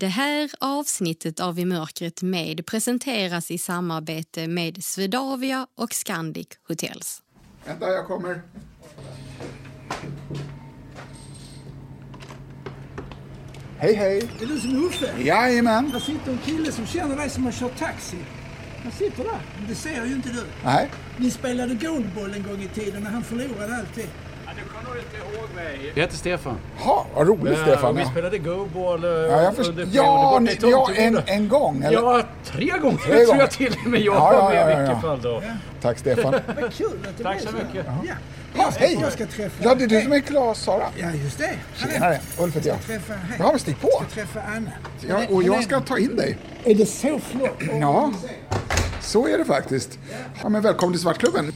Det här avsnittet av I mörkret med presenteras i samarbete med Swedavia och Scandic Hotels. Vänta, jag kommer. Hej, hej. Är du som Uffe? Jajamän. Här sitter en kille som känner dig som har kört taxi. Han sitter där, men det ser ju inte du. Nej. Ni spelade goalball en gång i tiden när han förlorade alltid. Du kan nog inte ihåg mig. Jag heter Stefan. Ha, vad roligt, Stefan. vi Ja, spelade go-ball eh, ja, jag först... under ja, ni, ja en, en gång. Eller? Ja, tre gånger Tre tror gånger. jag till och med jag Ja, var ja, med ja, i ja, vilket ja. fall då. Tack, Stefan. Vad kul att det Tack så mycket. Ja. Ja, hej. Jag ska träffa... Ja, det är du som är Klas Sara. Ja, just det. Han är- Tjenare, Ulf heter jag. Ska träffa... Hej. Ja, men stick på. Ska träffa Anna. Ja, och jag ska ta in dig. Är det så flott? Ja, så är det faktiskt. Ja, men välkommen till Svartklubben.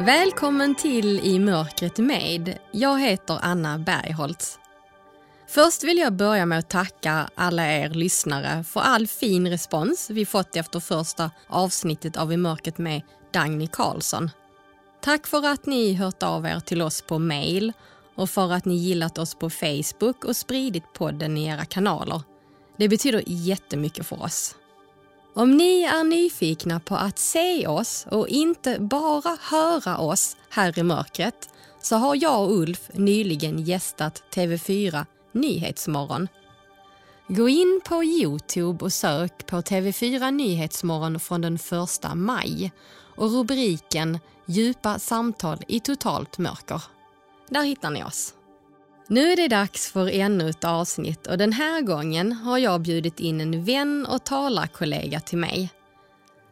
Välkommen till I mörkret med. Jag heter Anna Bergholtz. Först vill jag börja med att tacka alla er lyssnare för all fin respons vi fått efter första avsnittet av I mörkret med Dagny Karlsson. Tack för att ni hört av er till oss på mail och för att ni gillat oss på Facebook och spridit podden i era kanaler. Det betyder jättemycket för oss. Om ni är nyfikna på att se oss och inte bara höra oss här i mörkret så har jag och Ulf nyligen gästat TV4 Nyhetsmorgon. Gå in på Youtube och sök på TV4 Nyhetsmorgon från den 1 maj och rubriken Djupa samtal i totalt mörker. Där hittar ni oss. Nu är det dags för ännu ett avsnitt och den här gången har jag bjudit in en vän och talarkollega till mig.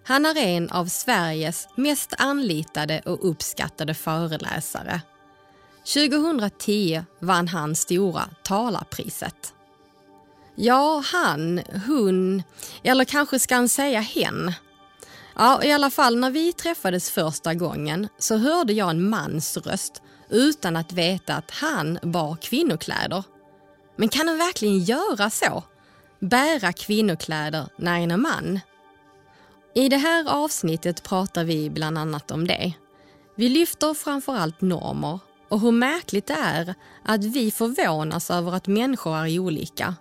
Han är en av Sveriges mest anlitade och uppskattade föreläsare. 2010 vann han Stora talarpriset. Ja, han, hon, eller kanske ska han säga hen. Ja, i alla fall när vi träffades första gången så hörde jag en mans röst utan att veta att han bar kvinnokläder. Men kan han verkligen göra så? Bära kvinnokläder när en är man? I det här avsnittet pratar vi bland annat om det. Vi lyfter framförallt normer och hur märkligt det är att vi förvånas över att människor är olika.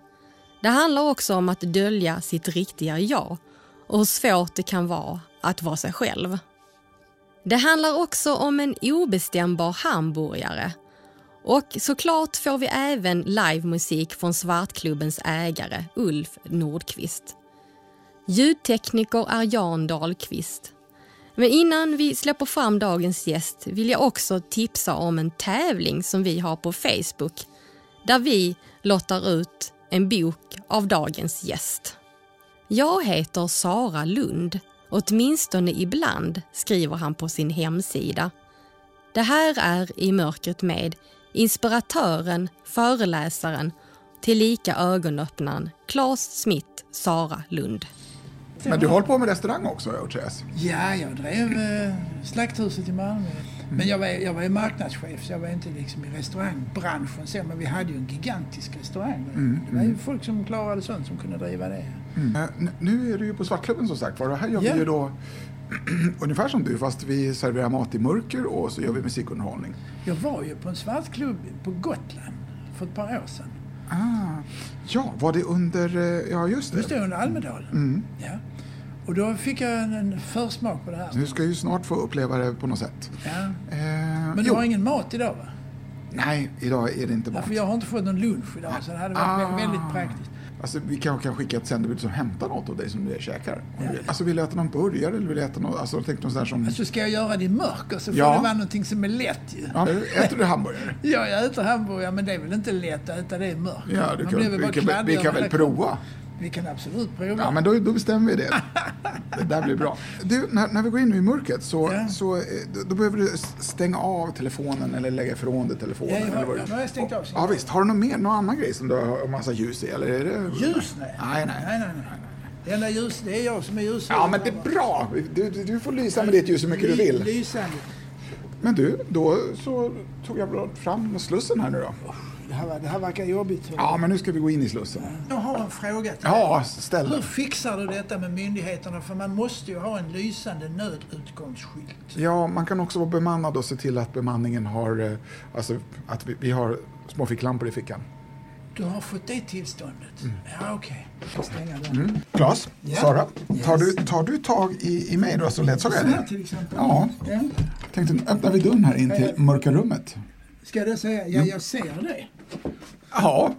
Det handlar också om att dölja sitt riktiga jag och hur svårt det kan vara att vara sig själv. Det handlar också om en obestämbar hamburgare. Och såklart får vi även livemusik från Svartklubbens ägare Ulf Nordqvist. Ljudtekniker är Jan Dahlqvist. Men innan vi släpper fram dagens gäst vill jag också tipsa om en tävling som vi har på Facebook där vi lottar ut en bok av dagens gäst. Jag heter Sara Lund. Åtminstone ibland, skriver han på sin hemsida. Det här är I mörkret med inspiratören, föreläsaren, tillika ögonöppnaren Claes Smith Sara Lund. Men du håller på med restaurang också, har jag hört sägas. Ja, jag drev eh, Slakthuset i Malmö. Men jag var, jag var ju marknadschef så jag var inte liksom i restaurangbranschen så, men vi hade ju en gigantisk restaurang. Det var ju folk som klarade sånt som kunde driva det. Eh, n- Nu är du ju på Svartklubben som sagt var. och Här gör Ja. vi ju då ungefär som du, fast vi serverar mat i mörker och så gör vi musikunderhållning. Jag var ju på en svartklubb på Gotland för ett par år sedan. Ah, ja, var det under... eh, Ja, just Just det. det, under Almedalen. Ja. Och då fick jag en, en försmak på det här. Du ska ju snart få uppleva det på något sätt. Ja. Eh, Men du har ingen mat idag va? Nej, idag är det inte Ja, mat. för jag har inte fått någon lunch idag så det hade varit Ah. väldigt praktiskt. Alltså, vi kan, kan skicka ett sändebud som hämtar något av dig som du käkar. Ja. Alltså, vill du äta någon burgare eller vill du äta något? Alltså, något sånt där som... Alltså ska jag göra det i mörker så får Ja. det vara någonting som är lätt ju. Ja, äter du hamburgare? Ja, jag äter hamburgare men det är väl inte lätt att äta det i mörker. Ja, du kan, vi, kan, vi kan väl prova? Vi kan absolut prova. Ja, men då, då bestämmer vi det. Det där blir bra. Du, när, när vi går in i mörkret så, Ja. så eh, då, behöver du stänga av telefonen eller lägga ifrån dig telefonen. Ja, jag har- eller vad du- ja, nu har jag stängt av. Ja, visst. Har du något mer, någon annan grej som du har massa ljus i? Eller är det... Ljus? Nej. Nej, nej. nej, nej, nej. Det enda ljus, det är jag som är ljus. Ja, men det är bra. Du, du, du får lysa med ditt ljus hur mycket du vill. Lysande. Men du, då så tog jag fram slussen här nu då. Det här, det här verkar jobbigt. Ja, men nu ska vi gå in i Slussen. Jag har en fråga till Ja, dig. ställ Hur fixar du detta med myndigheterna? För man måste ju ha en lysande nödutgångsskylt. Ja, man kan också vara bemannad och se till att bemanningen har, eh, alltså att vi, vi har små ficklampor i fickan. Du har fått det tillståndet? Ja, okej. Ska stänga den. Claes, Ja. Sara, tar Yes. du, tar du tag i, i mig då så ledsagar Så jag dig? till exempel. Ja. ja. Tänkte, öppnar vi dörren här in till mörka rummet. Ska jag säga, ja jag ser det. Ja.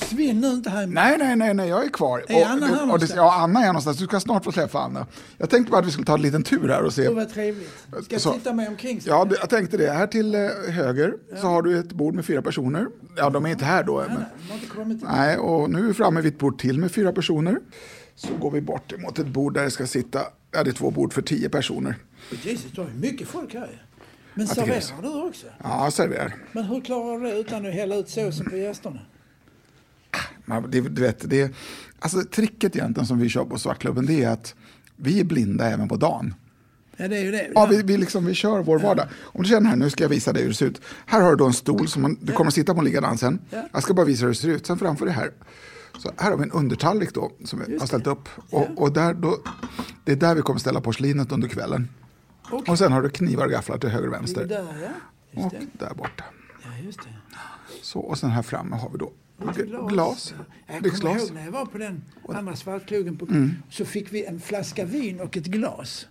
Svinn nu inte här. nej, nej, nej, nej, jag är kvar. Är Anna här och, det, någonstans? Ja, Anna är någonstans. Du ska snart få träffa Anna. Jag tänkte bara att vi skulle ta en liten tur här och se. Det var trevligt. Ska jag Så. titta mig omkring? Ja, det, jag tänkte det. Här till eh, höger så har du ett bord med fyra personer. Ja, de är inte här då. Men, inte kommit. nej, och nu är vi framme vid ett bord till med fyra personer. Så går vi bort mot ett bord där det ska sitta, ja det är två bord för tio personer. Jesus, du har ju mycket folk här. Men Jag det serverar du också? Ja, serverar. Men hur klarar du det utan att hälla ut såsen på gästerna? Men det, du vet, det, alltså tricket egentligen som vi kör på Svartklubben det är att vi är blinda även på dagen. Ja, det är ju det. Ja, vi, vi, liksom, vi kör vår vardag. Om du känner här, nu ska jag visa dig hur det ser ut. Här har du då en stol som man, du kommer att sitta på likadan sen. Ja. Jag ska bara visa hur det ser ut. Sen framför dig här. Så här har vi en undertallrik då som vi har ställt upp. Och, och där då, det är där vi kommer ställa porslinet under kvällen. Okej. Och sen har du knivar och gafflar till höger och vänster. där, ja. Just Och där borta. Ja, just det. Så, och sen här framme har vi då Lite glas. Jag kommer. Mm. ihåg när jag var på den andra svartkrogen på, så fick vi en flaska vin och ett glas.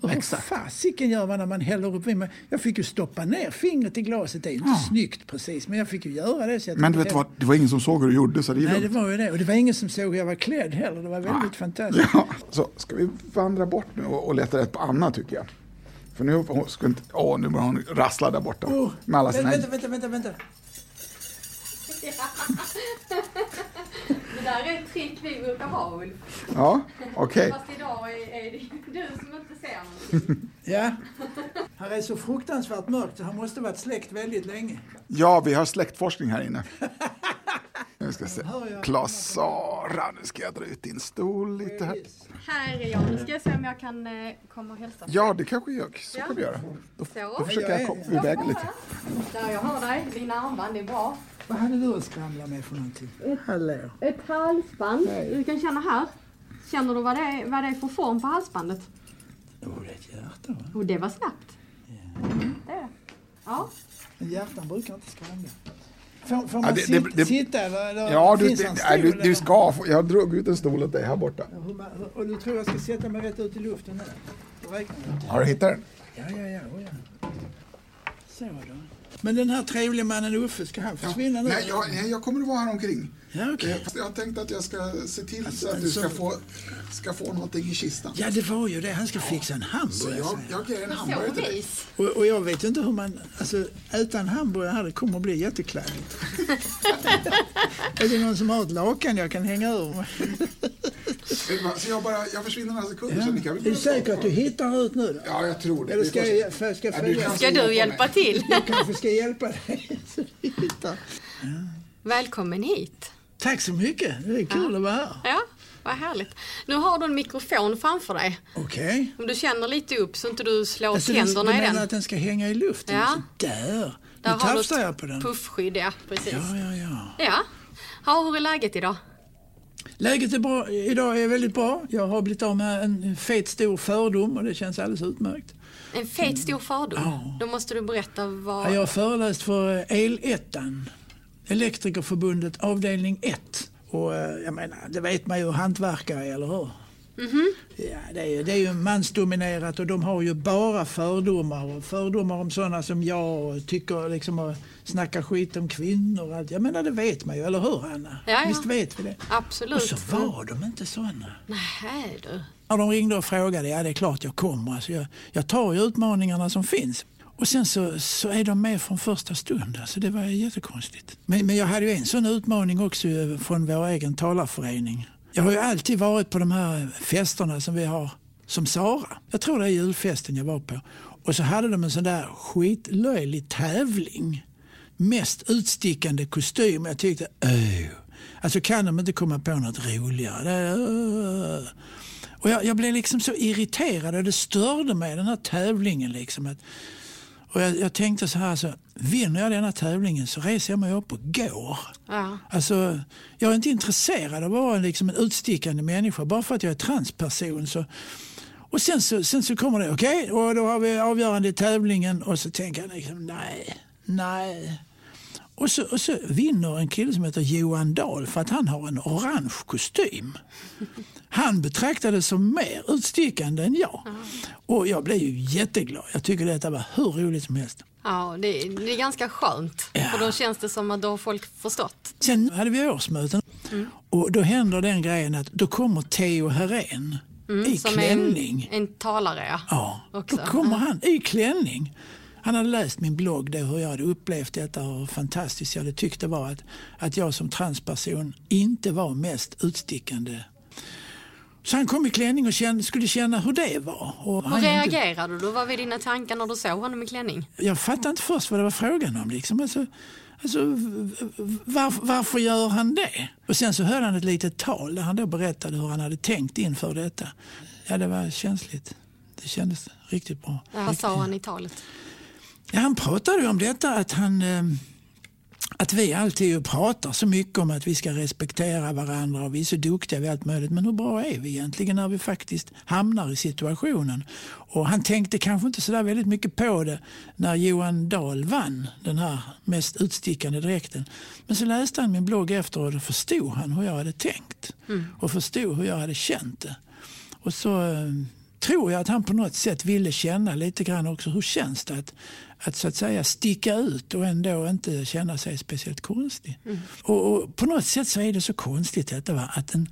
och hur fasiken gör man när man häller upp vin? Jag fick ju stoppa ner fingret i glaset. Det är ju inte snyggt precis, men jag fick ju göra det. Så jag Men du vet vad, det var ingen som såg hur du gjorde så det Nej, det var ju det. Och det var ingen som såg hur jag var klädd heller. Det var väldigt fantastiskt. Ja, så ska vi vandra bort nu och, och leta rätt på Anna tycker jag. För nu, hon ska inte, åh, nu börjar hon rassla där borta. Oh, med alla sina... vänta, vänta, vänta, vänta. Där är ett trick vi brukar ha Ulf. Ja, okej. Fast idag är, är det du som inte ser någonting. Ja. Här är så fruktansvärt mörkt så han måste varit släckt väldigt länge. Ja, vi har släktforskning här inne. Nu ska jag se. Klas Sara, nu ska jag dra ut din stol lite här. Här är jag. Nu ska jag se om jag kan eh, komma och hälsa. Ja, det kanske jag, så Ja. kan vi göra. Då, då försöker jag komma iväg lite. Där jag hör dig. Dina armband är bra. Vad hade du att skramla med för någonting? Hallå. Ett halsband. Du kan känna här. Känner du vad det är, vad det är för form på halsbandet? Oh, det är ett hjärta va? Och det var snabbt. Det är det. Ja. Men hjärtan brukar inte skramla. Får, får man Ja, det- sitta, det- det- sitta eller, eller Ja, du, finns det, nej, du, du ska få, jag drog ut en stol åt dig här borta. Ja, Och du tror jag ska sätta mig rätt ut i luften nu? Har du hittat den? Ja, ja, ja. Oh, ja. Så då. Men den här trevliga mannen Uffe, ska han försvinna nu? Nej, jag, jag kommer att vara här omkring. Ja, okej. Eh, fast Jag har tänkt att jag ska se till Alltså, så att du alltså- ska få, ska få någonting i kistan. Ja, det var ju det. Han ska fixa en Så hamburgare. jag, säger han. jag ger en Så hamburgare till dig. Och, och jag vet inte hur man... Alltså, äta en hamburgare här, det kommer att bli jättekladdigt. är det någon som har ett lakan jag kan hänga ur mig? Så jag, bara, jag försvinner några sekunder. Så ni kan Är du säker att du hittar ut nu då? Ja, jag tror det. Eller ska jag, för, ska jag Ja, kan Ska du hjälpa mig. till? Jag kanske ska hjälpa dig. så du hittar. Välkommen hit. Tack så mycket. Det är kul att vara här. Ja, vad härligt. Nu har du en mikrofon framför dig. Okej. Om du känner lite upp så inte du slår Alltså, den- tänderna du i menar den. att den ska hänga i luften? Ja. Där. Där Nu du tafsar jag på den. puffskydd, ja precis. Ja, ja, ja. Ja. Ja, hur är läget idag? Läget är bra. idag är väldigt bra. Jag har blivit av med en fet stor fördom och det känns alldeles utmärkt. En fet stor fördom. Ja. Då måste du berätta vad... Jag har föreläst för El-ettan, Elektrikerförbundet avdelning 1. Och eh, jag menar, det vet man ju hantverkare är, eller hur? Ja, det, är, ju- det är ju mansdominerat och de har ju bara fördomar. Och fördomar om sådana som jag och tycker liksom att snacka skit om kvinnor. och Allt. Jag menar, det vet man ju, eller hur Anna? Ja, ja. Visst vet vi det? Absolut. Och så var de inte sådana. Nej du. När de ringde och frågade, ja det är klart jag kommer. Alltså jag, jag tar ju utmaningarna som finns. Och sen så, så är de med från första stund. Alltså det var jättekonstigt. Men, men jag hade ju en sån utmaning också eh, från vår egen talarförening. Jag har ju alltid varit på de här festerna som vi har som Sara. Jag tror det är julfesten jag var på. Och så hade de en sån där skitlöjlig tävling. Mest utstickande kostym. Jag tyckte, öh. Alltså kan de inte komma på något roligare? Det, öh. Och jag, jag blev liksom så irriterad och det störde mig den här tävlingen. Liksom, att, och jag, jag tänkte så här, så, vinner jag denna tävlingen så reser jag mig upp och går. Ja. Alltså, jag är inte intresserad av att vara liksom en utstickande människa bara för att jag är transperson. Så, och sen så, sen så kommer det, okej, okay, och då har vi avgörande i tävlingen och så tänker jag liksom, nej, nej. Och så, och så vinner en kille som heter Johan Dahl för att han har en orange kostym. Han betraktades som mer utstickande än jag. Och jag blev ju jätteglad. Jag tycker detta var hur roligt som helst. Ja, det, det är ganska skönt. Ja. För då känns det som att då har folk förstått. Sen hade vi årsmöten och då händer den grejen att då kommer Theo Herén i Mm, Som klänning. en, en talare, ja. Ja, också. då kommer han i klänning. Han hade läst min blogg där hur jag hade upplevt detta och hur fantastiskt jag hade tyckt det var att, att jag som transperson inte var mest utstickande. Så han kom i klänning och kände, skulle känna hur det var. Och Hur han inte- reagerade du? Vad var dina tankar när du såg honom i klänning? jag fattade inte först vad det var frågan om. Liksom. Alltså, alltså, varför, varför gör han det? Och sen så höll han ett litet tal där han då berättade hur han hade tänkt inför detta. Ja, det var känsligt. Det kändes riktigt bra. Ja, Vad sa han i talet? Ja, han pratade om detta att han eh, att vi alltid pratar så mycket om att vi ska respektera varandra och vi är så duktiga vid allt möjligt. Men hur bra är vi egentligen när vi faktiskt hamnar i situationen? Och han tänkte kanske inte så där väldigt mycket på det när Johan Dahl vann den här mest utstickande dräkten. Men så läste han min blogg efter och då förstod han hur jag hade tänkt och förstod hur jag hade känt det. Och så eh, tror jag att han på något sätt ville känna lite grann också hur känns det att, att så att säga sticka ut och ändå inte känna sig speciellt konstig. Och, och på något sätt så är det så konstigt detta va? att en,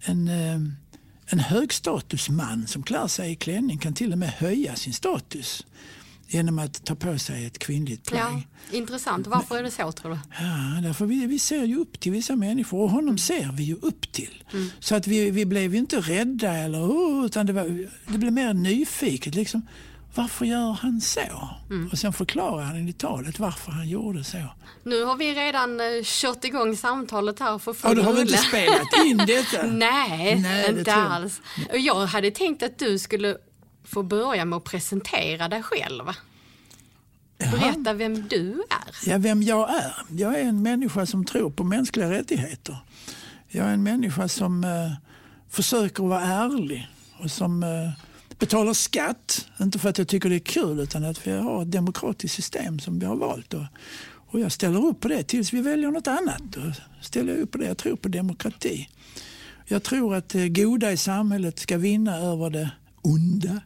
en, eh, en högstatusman som klär sig i klänning kan till och med höja sin status genom att ta på sig ett kvinnligt plagg. Ja, intressant. Varför är det så tror du? Ja, därför vi, vi ser ju upp till vissa människor och honom ser vi ju upp till. Så att vi, vi blev ju inte rädda eller oh, utan det, var, det blev mer nyfiket. Liksom, varför gör han så? Och sen förklarar han i talet varför han gjorde så. Nu har vi redan eh, kört igång samtalet här för Ja, full då har vi inte spelat in detta. Nej, Nej, det inte jag. alls. Jag hade tänkt att du skulle få börja med att presentera dig själv. Berätta vem du är. Ja, vem jag är? Jag är en människa som tror på mänskliga rättigheter. Jag är en människa som eh, försöker vara ärlig och som eh, betalar skatt. Inte för att jag tycker det är kul utan att vi har ett demokratiskt system som vi har valt. Och, och jag ställer upp på det tills vi väljer något annat. Då ställer jag upp på det. Jag tror på demokrati. Jag tror att det goda i samhället ska vinna över det onda.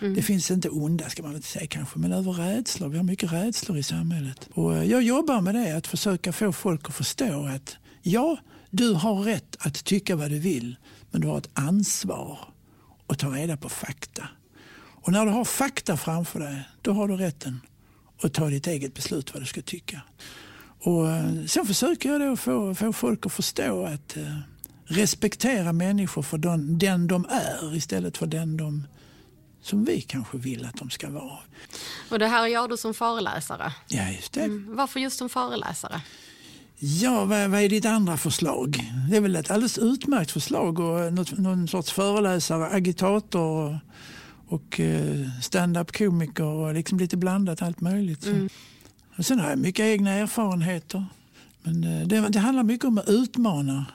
Det finns inte onda ska man inte säga kanske, men över rädslor. Vi har mycket rädslor i samhället. Och eh, jag jobbar med det, att försöka få folk att förstå att ja, du har rätt att tycka vad du vill, men du har ett ansvar att ta reda på fakta. Och när du har fakta framför dig, då har du rätten att ta ditt eget beslut vad du ska tycka. Och eh, sen försöker jag då få, få folk att förstå att eh, respektera människor för den, den de är istället för den de som vi kanske vill att de ska vara. Och det här gör du som föreläsare. Ja, just det. Mm. Varför just som föreläsare? Ja, vad, vad är ditt andra förslag? Det är väl ett alldeles utmärkt förslag och något, någon sorts föreläsare, agitator och, eh, stand-up komiker och liksom lite blandat allt möjligt. Så. Och sen har jag mycket egna erfarenheter. Men eh, det, det handlar mycket om att utmana,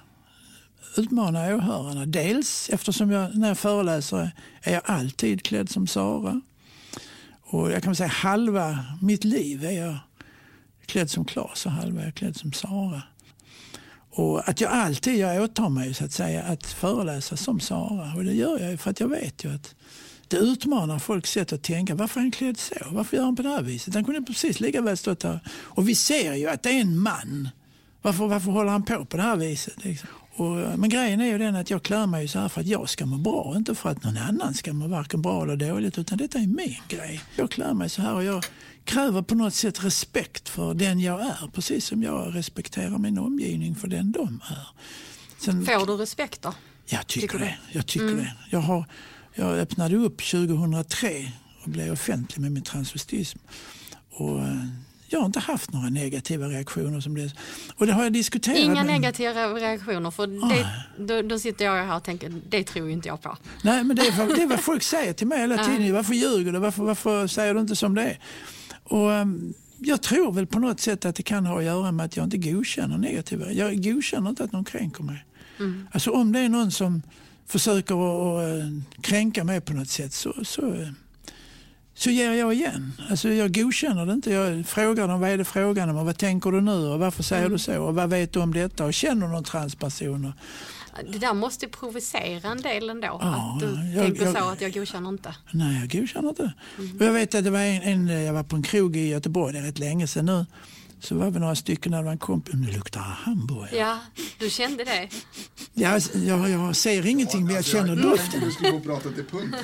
utmana åhörarna. Dels eftersom jag när jag föreläser är jag alltid klädd som Sara. Och jag kan säga halva mitt liv är jag klädd som Klas och halva är klädd som Sara. Och att jag alltid jag åtar mig så att säga att föreläsa som Sara. Och det gör jag ju för att jag vet ju att det utmanar folks sätt att tänka. Varför är han klädd så? Varför gör han på det här viset? Han kunde precis lika väl stått här. Och vi ser ju att det är en man. Varför, varför håller han på på det här viset? Liksom? Och, men grejen är ju den att jag klär mig så här för att jag ska må bra. Inte för att någon annan ska må varken bra eller dåligt. Utan detta är min grej. Jag klär mig så här och jag kräver på något sätt respekt för den jag är. Precis som jag respekterar min omgivning för den de är. Sen, Får du respekt då? jag tycker, Tycker det. Jag, tycker det. Jag, har, jag öppnade upp 2003 och blev offentlig med min transvestism. Och, eh, jag har inte haft några negativa reaktioner som det. Och det har jag diskuterat Inga med- negativa reaktioner för det, då, då sitter jag här och tänker det tror ju inte jag på. Nej, men det är, vad, det är vad folk säger till mig hela tiden. Varför ljuger du? Varför, varför säger du inte som det är? Och ehm, jag tror väl på något sätt att det kan ha att göra med att jag inte godkänner negativa. Jag godkänner inte att någon kränker mig. Mm. Alltså om det är någon som försöker att, att eh, kränka mig på något sätt så, så, eh, så ger jag igen. Alltså jag godkänner det inte. Jag frågar dem vad är det frågan om och vad tänker du nu och varför säger Mm. du så och vad vet du om detta och känner någon transperson? Och, Det där måste provocera en del ändå. Ja, att du jag- tänker jag- så att jag godkänner inte. Nej, jag godkänner inte. Mm. Och jag vet att det var en, en, jag var på en krog i Göteborg, det är rätt länge sedan nu. Så var vi några stycken en kompis, "Men det luktar hamburgare. Ja, du kände det. Jag, jag, jag ser ingenting men jag känner jag, doften. du skulle gå och prata till punkt.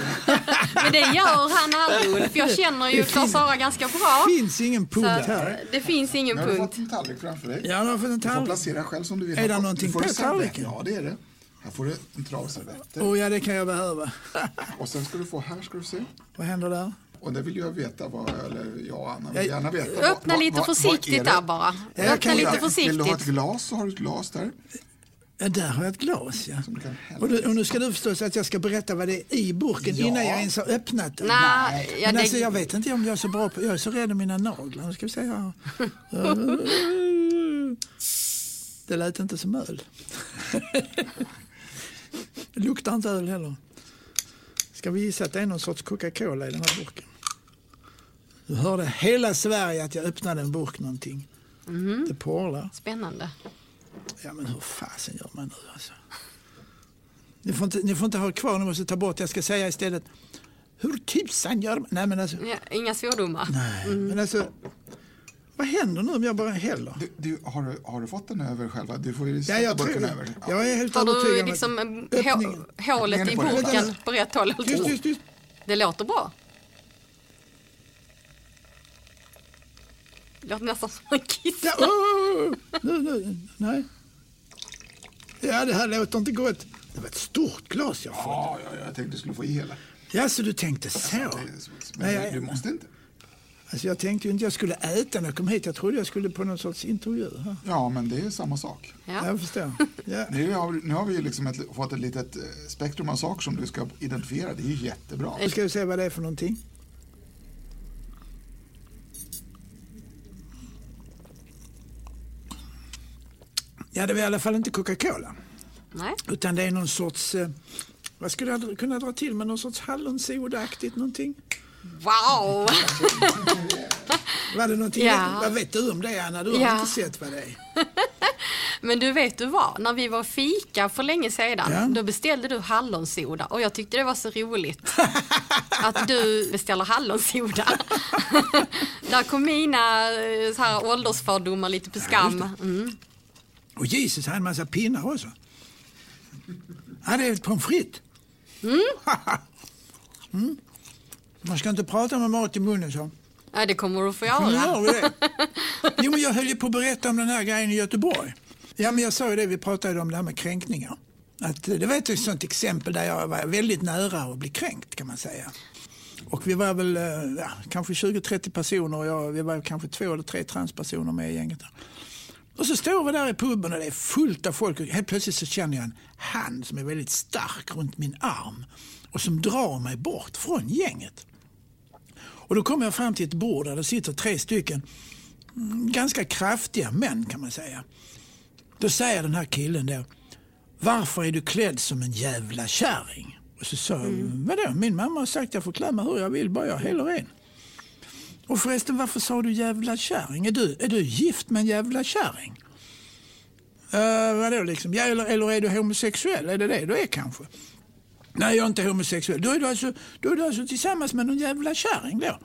Men det gör han aldrig Ulf. Jag känner ju Klara ganska bra. Det finns ingen punkt här. det finns ingen Nu har du punkt. fått en tallrik framför dig. Ja, du har fått en Du får tallrik. placera själv som du vill. Är det någonting på tallriken? Ja, det är det. Här får du en travservetter. Oh, ja, det kan jag behöva. Och sen ska du få, här ska du se. Vad händer där? Och det vill jag veta, vad, eller jag och Anna vill gärna veta. Öppna vad- lite vad- försiktigt är det? där bara. jag Öppna kan- lite Vill du ha ett försiktigt. glas så har du ett glas där. Ja, där har jag ett glas. Ja. Och, du, och nu ska du förstås att jag ska berätta vad det är i burken Ja. innan jag ens har öppnat den. Nej, Men det, alltså, jag vet inte om jag är så bra på... Jag är så rädd om mina naglar. Nu ska vi se här. Det lät inte som öl. Det luktar inte öl heller. Ska vi gissa att det är någon sorts Coca-Cola i den här burken? Du hörde hela Sverige att jag öppnade en burk någonting. Det porlar. Spännande. Ja men hur fasen gör man nu alltså? Ni får, inte, ni får inte ha kvar, ni måste ta bort. Jag ska säga istället, hur tusan gör man? Nej men alltså, Ja, inga svordomar. nej, men alltså vad händer nu om jag bara häller? Du, du, har, du, har du fått den över själva? Du får ju Ja, sätta jag tror burken det. över. Ja. Jag är helt Har du om liksom hålet i burken på rätt håll? Tyst, tyst, tyst. Det låter bra. Det låter nästan som en kiss. Ja, oh, oh, oh. Nu, nej. Ja, det här låter inte gott. Det var ett stort glas jag fått. Ja, ja, ja, jag tänkte du skulle få i hela. Ja, så du tänkte så? Men Nej, du, måste inte. Alltså, jag tänkte ju inte jag skulle äta när jag kom hit. Jag trodde jag skulle på någon sorts intervju. här. Ja, men det är samma sak. Ja. Jag förstår. Ja. Nu har, vi- nu har vi ju liksom ett, fått ett litet eh, spektrum av saker som du ska identifiera. Det är ju jättebra. Nu ska vi se vad det är för någonting. Ja, det var i alla fall inte Coca-Cola. Nej. Utan det är någon sorts, eh, vad skulle jag kunna dra till med, någon sorts hallonsodaktigt någonting? Wow! Var det någonting, Ja. vad vet du om det Anna? Du har Ja. inte sett vad det är. Men du vet du vad, när vi var fika för länge sedan, Ja. då beställde du hallonsoda och jag tyckte det var så roligt att du beställer hallonsoda. Där kom mina eh, så här, åldersfördomar lite på skam. Mm. Och Jesus hade en massa pinnar också. Ja, är ett pommes frites. Mm. Man ska inte prata med mat i munnen så. Ja, det kommer du få Nu göra. gör vi det. Jo, men jag höll ju på att berätta om den här grejen i Göteborg. Ja, men jag sa ju det, vi pratade om det här med kränkningar. Att eh, det var ett sånt exempel där jag var väldigt nära att bli kränkt kan man säga. Och vi var väl eh, ja, kanske 20-30 personer och jag, vi var kanske två eller tre transpersoner med i gänget. Där. Och så står vi där i puben och det är fullt av folk och helt plötsligt så känner jag en hand som är väldigt stark runt min arm och som drar mig bort från gänget. Och då kommer jag fram till ett bord där det sitter tre stycken mm, ganska kraftiga män kan man säga. Då säger den här killen då, varför är du klädd som en jävla kärring? Och så sa jag, vadå, min mamma har sagt att jag får klä mig hur jag vill, bara jag heller en. Och förresten, varför sa du jävla kärring? Är du, är du gift med en jävla kärring? Uh, vadå liksom? Ja, eller, eller är du homosexuell? Är det det du är kanske? Nej, jag är inte homosexuell. Då är du alltså, då är du alltså tillsammans med någon jävla kärring då?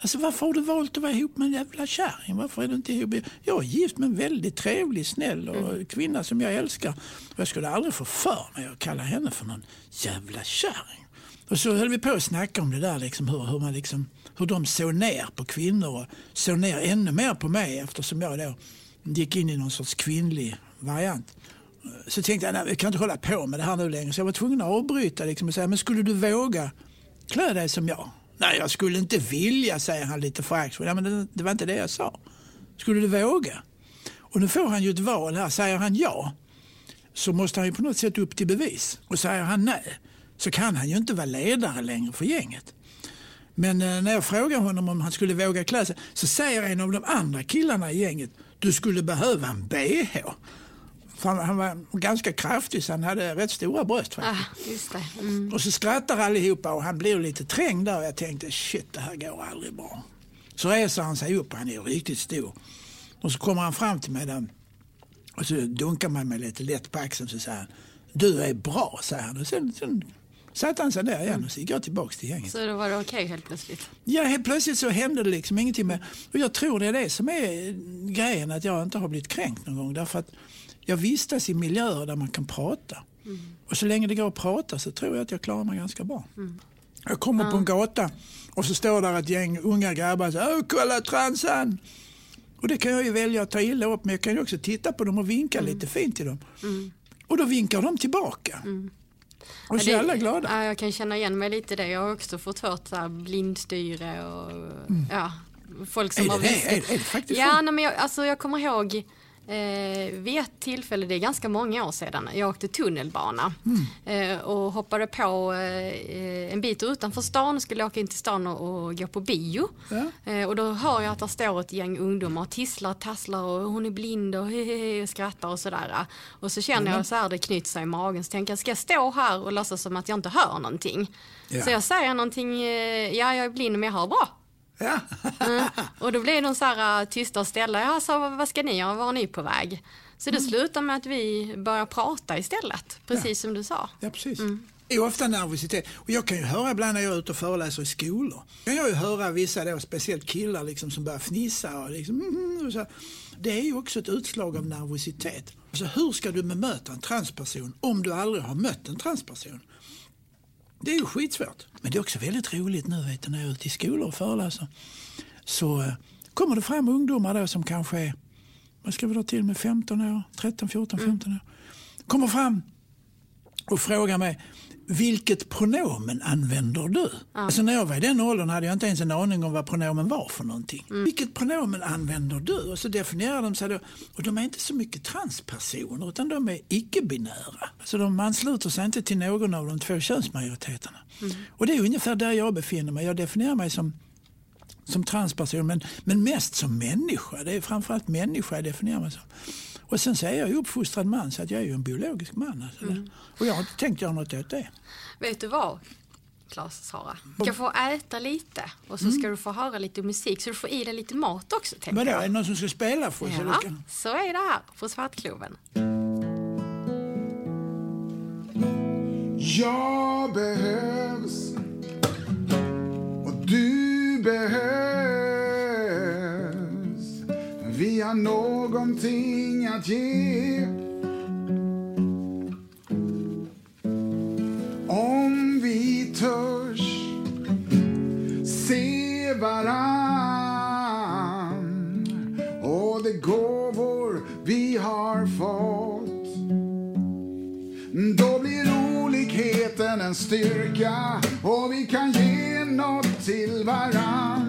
Alltså varför har du valt att vara ihop med en jävla kärring? Varför är du inte ihop? Jag är gift med en väldigt trevlig, snäll och kvinna som jag älskar. Och jag skulle aldrig få för mig att kalla henne för någon jävla kärring. Och så höll vi på att snacka om det där, liksom, hur, hur, man liksom, hur de såg ner på kvinnor och såg ner ännu mer på mig eftersom jag då gick in i någon sorts kvinnlig variant. Så tänkte jag, nej, jag kan inte hålla på med det här nu längre. Så jag var tvungen att avbryta liksom, och säga, men skulle du våga klä dig som jag? Nej, jag skulle inte vilja, säger han lite föraktfullt. Men det, det var inte det jag sa. Skulle du våga? Och nu får han ju ett val här. Säger han ja, så måste han ju på något sätt upp till bevis. Och säger han nej, så kan han ju inte vara ledare längre för gänget. Men eh, när jag frågar honom om han skulle våga klä sig så säger en av de andra killarna i gänget du skulle behöva en bh. För han, han var ganska kraftig så han hade rätt stora bröst faktiskt. Ah. Mm. Och så skrattar allihopa och han blir lite trängd där och jag tänkte shit det här går aldrig bra. Så reser han sig upp, han är riktigt stor. Och så kommer han fram till mig där och så dunkar man mig lite lätt på axeln så säger han du är bra, säger han. Och sen, sen satte han sig där igen och så gick jag tillbaka till gänget. Så då var det okej helt plötsligt? Ja, helt plötsligt så hände det liksom ingenting med... Och jag tror det är det som är grejen, att jag inte har blivit kränkt någon gång. Därför att jag vistas i miljöer där man kan prata. Och så länge det går att prata så tror jag att jag klarar mig ganska bra. Jag kommer på en gata och så står där ett gäng unga grabbar och säger kolla transan! Och det kan jag ju välja att ta illa upp men jag kan ju också titta på dem och vinka lite fint till dem. Och då vinkar de tillbaka. Och så alla glada. Ja, jag kan känna igen mig lite i det. Jag har också fått hört så här blindstyre och ja, folk som Är har det det? viskat- Är, är det faktiskt Ja, nej, men jag, alltså, jag kommer ihåg eh, vid ett tillfälle, det är ganska många år sedan, jag åkte tunnelbana Mm. eh, och hoppade på eh, en bit utanför stan, skulle åka in till stan och, och gå på bio. Ja. Eh, och då hör jag att det står ett gäng ungdomar och tisslar och tasslar och hon är blind och hehehe och skrattar och sådär. Och så känner jag så här det knyter sig i magen så tänker jag, ska jag stå här och låtsas som att jag inte hör någonting? Ja. Så jag säger någonting, eh, ja jag är blind men jag hör bra. Ja. Och då blir de så här uh, tysta och ställa. Jag sa, vad ska ni göra? Var är ni på väg? Så det slutar med att vi börjar prata istället. Precis som du sa. Ja, precis. Det är ofta nervositet. Och jag kan ju höra ibland när jag är ute och föreläser i skolor. kan jag ju höra vissa då, speciellt killar liksom, som börjar fnissa. Och liksom, mm, och så. Det är ju också ett utslag av nervositet. Alltså, hur ska du bemöta en transperson om du aldrig har mött en transperson? Det är ju skitsvårt. Men det är också väldigt roligt nu vet du, när jag är ute i skolor och föreläser. Så eh, kommer det fram ungdomar då som kanske är, vad ska vi dra till med, 15 år, 13, 14, 15 år. Kommer fram och frågar mig vilket pronomen använder du? Alltså när jag var i den åldern hade jag inte ens en aning om vad pronomen var för någonting. Vilket pronomen använder du? Och så definierar de sig då. Och de är inte så mycket transpersoner utan de är icke-binära. Så de ansluter sig inte till någon av de två könsmajoriteterna. Och det är ungefär där jag befinner mig. Jag definierar mig som som transperson men, men mest som människa. Det är framförallt människa jag definierar mig som. Och sen så är jag ju uppfostrad man så att jag är ju en biologisk man. Alltså. Och jag har inte tänkt göra något åt det. Vet du vad? Klas Sara. Du ska få äta lite och så ska du få höra lite musik så du får i dig lite mat också. Vadå, jag. är det någon som ska spela för oss? Ja, kan- så är det här på Svartklubben. Jag behövs och du behövs. Jag någonting att ge. Om vi törs se varann och de gåvor vi har fått då blir olikheten en styrka och vi kan ge något till varann.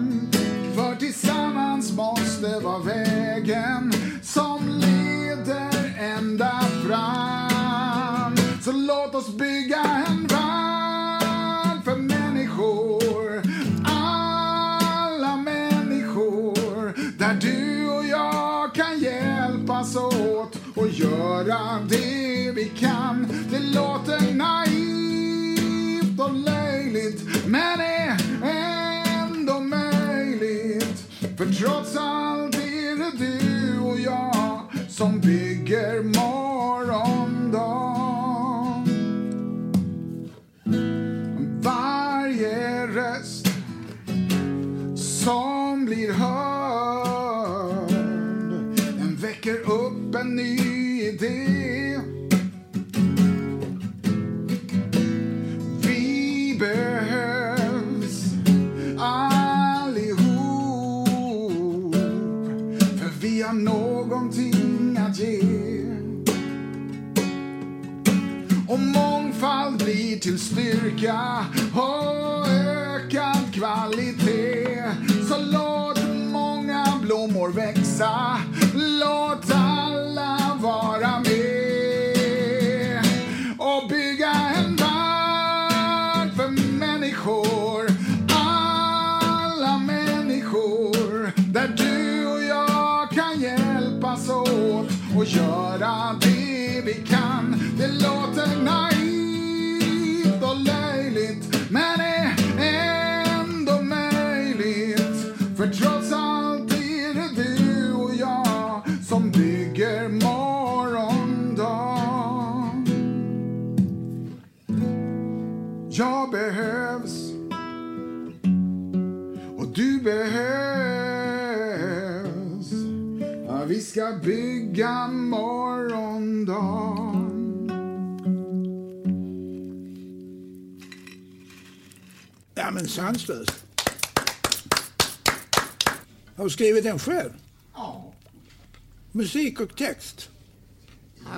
Tillsammans måste vara vägen som leder ända fram. Så låt oss bygga en värld för människor. Alla människor. Där du och jag kan hjälpas åt och göra det vi kan. Det låter naivt och löjligt men är För trots allt är det du och jag som bygger morgondagen. Varje röst som blir hörd den väcker upp en ny idé sanslös. Har du skrivit den själv? Ja. Musik och text?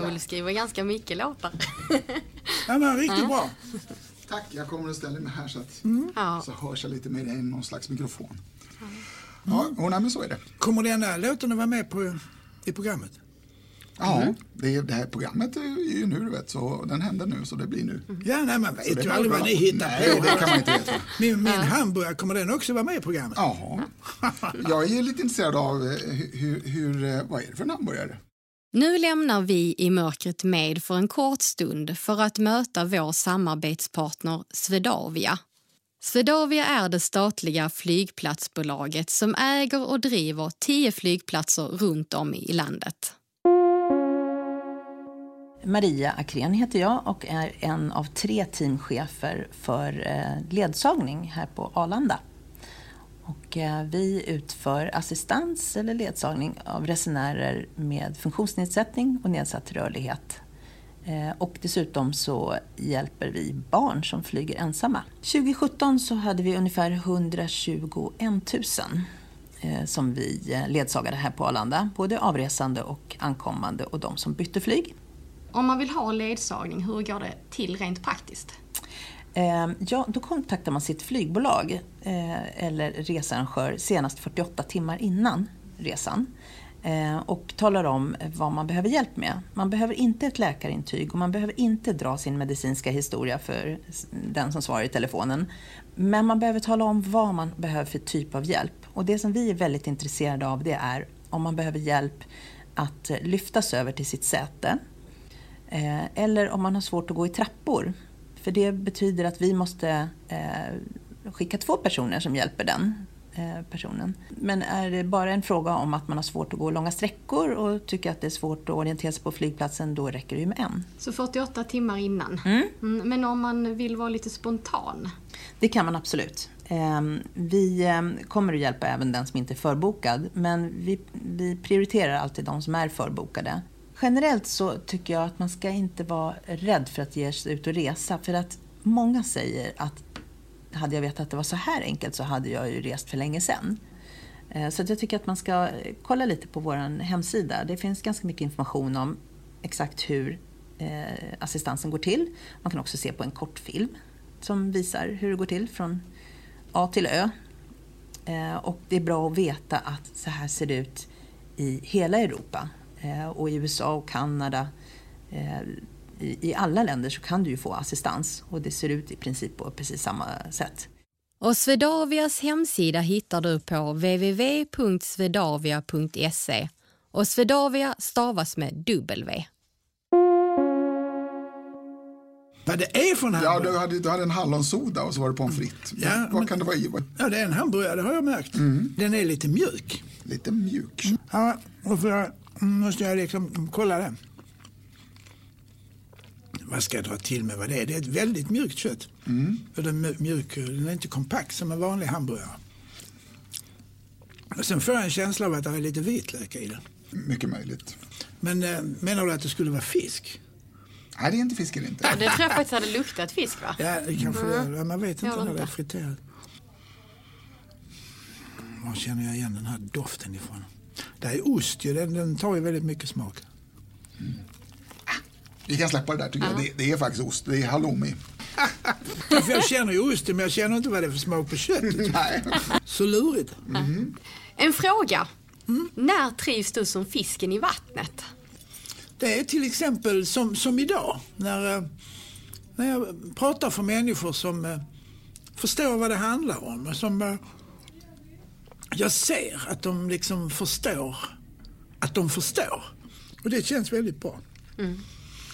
Jag vill skriva ganska mycket låtar. Ja, men riktigt bra. Tack, jag kommer att ställa mig här så att Ja. så hörs jag lite mer i någon slags mikrofon. Ja, och nej, men så är det. Kommer denna låten att vara med på, i programmet? Ja, det, är, det här programmet är ju nu, du vet, så den händer nu, så det blir nu. Ja, nej, man vet det ju aldrig vad ni hittar Nej, på. det kan man inte veta. Min, min hamburgare, kommer den också vara med i programmet? Jaha. Jag är lite intresserad av eh, hur, hur, eh, vad är det för en hamburgare? Nu lämnar vi i mörkret med för en kort stund för att möta vår samarbetspartner Swedavia. Swedavia är det statliga flygplatsbolaget som äger och driver tio flygplatser runt om i landet. Maria Akrén heter jag och är en av tre teamchefer för eh, ledsagning här på Arlanda. Och eh, vi utför assistans eller ledsagning av resenärer med funktionsnedsättning och nedsatt rörlighet. Eh, och dessutom så hjälper vi barn som flyger ensamma. 2017 så hade vi ungefär 121 000 som vi ledsagade här på Arlanda. Både avresande och ankommande och de som bytte flyg. Om man vill ha ledsagning, hur går det till rent praktiskt? Eh, Ja, då kontaktar man sitt flygbolag eh, eller researrangör senast 48 timmar innan resan eh, och talar om vad man behöver hjälp med. Man behöver inte ett läkarintyg och man behöver inte dra sin medicinska historia för den som svarar i telefonen. Men man behöver tala om vad man behöver för typ av hjälp. Och det som vi är väldigt intresserade av det är om man behöver hjälp att eh, lyftas över till sitt säte eller om man har svårt att gå i trappor. För det betyder att vi måste eh, skicka två personer som hjälper den eh, personen. Men är det bara en fråga om att man har svårt att gå långa sträckor och tycker att det är svårt att orientera sig på flygplatsen, då räcker det ju med en. Så 48 timmar innan. Mm, Men om man vill vara lite spontan? Det kan man absolut. Ehm, Vi ehm, kommer att hjälpa även den som inte är förbokad, men vi, vi prioriterar alltid de som är förbokade. Generellt så tycker jag att man ska inte vara rädd för att ge sig ut och resa, för att många säger att hade jag vetat att det var så här enkelt så hade jag ju rest för länge sedan. Eh, så att jag tycker att man ska kolla lite på vår hemsida. Det finns ganska mycket information om exakt hur eh, assistansen går till. Man kan också se på en kortfilm som visar hur det går till från A till Ö. Eh, och det är bra att veta att så här ser det ut i hela Europa. Eh, Och i USA och Kanada. eh, I alla länder så kan du ju få assistans och det ser ut i princip på precis samma sätt. Och Swedavias hemsida hittar du på www.swedavia.se och Swedavia stavas med W. Vad det är för en Ja, hamburgare? du hade, du hade en hallonsoda och så var det pommes frites. Ja, Vad men- kan det vara i? Ja, det är en hamburgare, det har jag märkt. Den är lite mjuk. Lite mjuk. Ja, och för måste jag liksom kolla den. Vad ska jag dra till med vad det är? Det är ett väldigt mjukt kött. För den, är mjuk, den är inte kompakt som en vanlig hamburgare. Och sen får jag en känsla av att det är lite vitlök i den. Mycket möjligt. Men eh, menar du att det skulle vara fisk? Nej, det är inte fisk är det inte. Det tror jag faktiskt hade luktat fisk va? Ja, det kanske det är. Ja, Man vet inte det när det är inte. friterat. Var känner jag igen den här doften ifrån? Det är ost ju, den, den tar ju väldigt mycket smak. Vi kan släppa det där tycker jag. Det, det är faktiskt ost. Det är halloumi. För jag känner ju osten men jag känner inte vad det är för smak på köttet. Nej. Så lurigt. En fråga. När trivs du som fisken i vattnet? Det är till exempel som, som idag när, eh, när jag pratar för människor som eh, förstår vad det handlar om. Som, eh, jag ser att de liksom förstår att de förstår. Och det känns väldigt bra.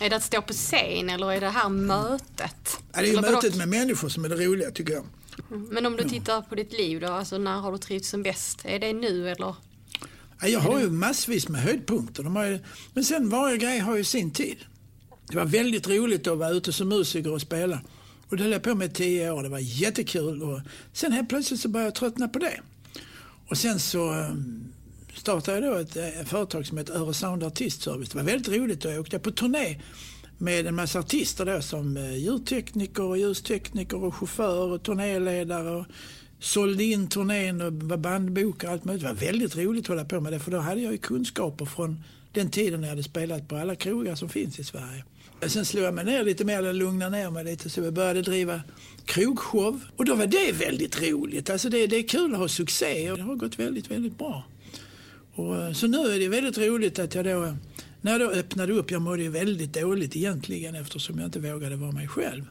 Är det att stå på scen eller är det här mötet? Ja, det är mötet med människor som är det roliga tycker jag. Men om du tittar på ditt liv då, alltså när har du trivts som bäst? Är det nu eller? Ja, jag har ju massvis med höjdpunkter. Ju, men sen varje grej har ju sin tid. Det var väldigt roligt att vara ute som musiker och spela. Och det höll jag på med i tio år. Det var jättekul. Och sen helt plötsligt så började jag tröttna på det. Och sen så ehm, startade jag då ett eh, företag som heter Öresund Artistservice. Det var väldigt roligt och jag åkte på turné med en massa artister då som eh, ljudtekniker och ljustekniker och chaufför och turnéledare. Och sålde in turnén och var bandbokare och allt möjligt. Det var väldigt roligt att hålla på med det för då hade jag ju kunskaper från den tiden när jag hade spelat på alla krogar som finns i Sverige. Sen slog jag mig ner lite mer, eller lugnade ner mig lite så jag började driva krogshow. Och då var det väldigt roligt. Alltså det, det är kul att ha succé och det har gått väldigt, väldigt bra. Och, eh, så nu är det väldigt roligt att jag då, när jag då öppnade upp, jag mådde ju väldigt dåligt egentligen eftersom jag inte vågade vara mig själv.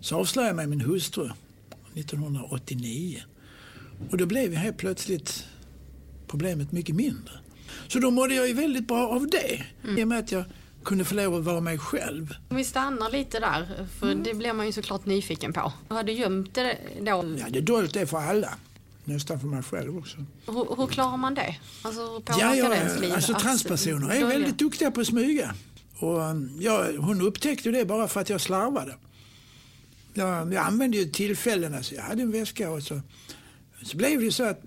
Så avslöjade jag mig min hustru 1989. Och då blev helt plötsligt problemet mycket mindre. Så då mådde jag ju väldigt bra av det. I och med att jag kunde få lov att vara mig själv. Om vi stannar lite där, för det blir man ju såklart nyfiken på. Har du gömt det då? Ja, det är dolt det för alla. Nästan för mig själv också. Hur, hur klarar man det? Alltså Ja, det ens liv? ja, alltså transpersoner är väldigt duktiga på att smyga. Och um, ja, hon upptäckte det bara för att jag slarvade. Jag, jag använde ju tillfällen, alltså jag hade en väska och så, så blev det så att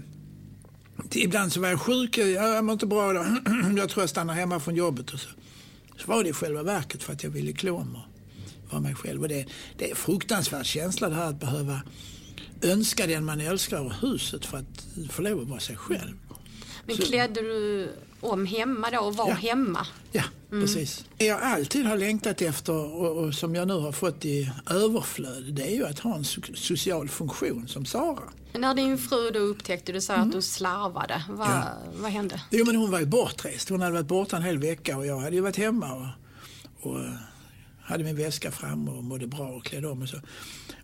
ibland så var jag sjuk, jag, jag mår inte bra då. jag tror jag stannar hemma från jobbet och så. Så var det i själva verket för att jag ville klå mig och vara mig själv. Och det, det är en fruktansvärd känsla det här att behöva önska den man älskar ur huset för att få lov att vara sig själv. Men så- klädde du om hemma då och var Ja. hemma? Ja, precis. Det jag alltid har längtat efter och, och som jag nu har fått i överflöd det är ju att ha en so- social funktion som Sara. När din fru då upptäckte, du sa att du slarvade. Vad, Mm. Ja. vad hände? Jo men hon var ju bortrest. Hon hade varit borta en hel vecka och jag hade ju varit hemma och, och eh, hade min väska fram och mådde bra och klädde om och så.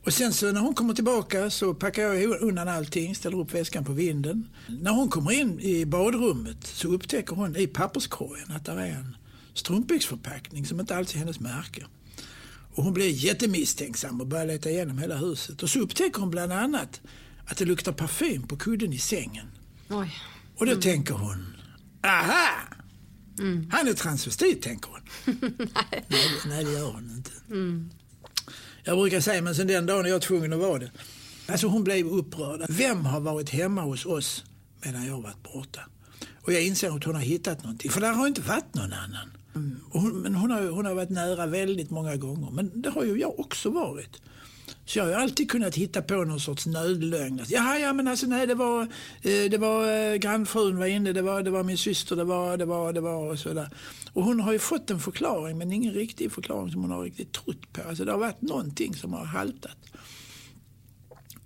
Och sen så när hon kommer tillbaka så packar jag undan allting, ställer upp väskan på vinden. När hon kommer in i badrummet så upptäcker hon i papperskorgen att det är en strumpbyxförpackning som inte alls är hennes märke. Och hon blir jättemisstänksam och börjar leta igenom hela huset. Och så upptäcker hon bland annat att det luktar parfym på kudden i sängen. Oj. Och då tänker hon, aha! Han är transvestit, tänker hon. nej. nej, det gör hon inte. Jag brukar säga, men sen den dagen är jag tvungen att vara det. Alltså hon blev upprörd. Vem har varit hemma hos oss medan jag varit borta? Och jag inser att hon har hittat någonting, för där har inte varit någon annan. Mm. Hon, men hon har, hon har varit nära väldigt många gånger, men det har ju jag också varit. Så jag har alltid kunnat hitta på någon sorts nödlögn. Jaha, Ja, men alltså nej, det var, eh, det var eh, grannfrun var inne, det var, det var min syster, det var, det var, det var och sådär. Och hon har ju fått en förklaring, men ingen riktig förklaring som hon har riktigt trott på. Alltså det har varit någonting som har haltat.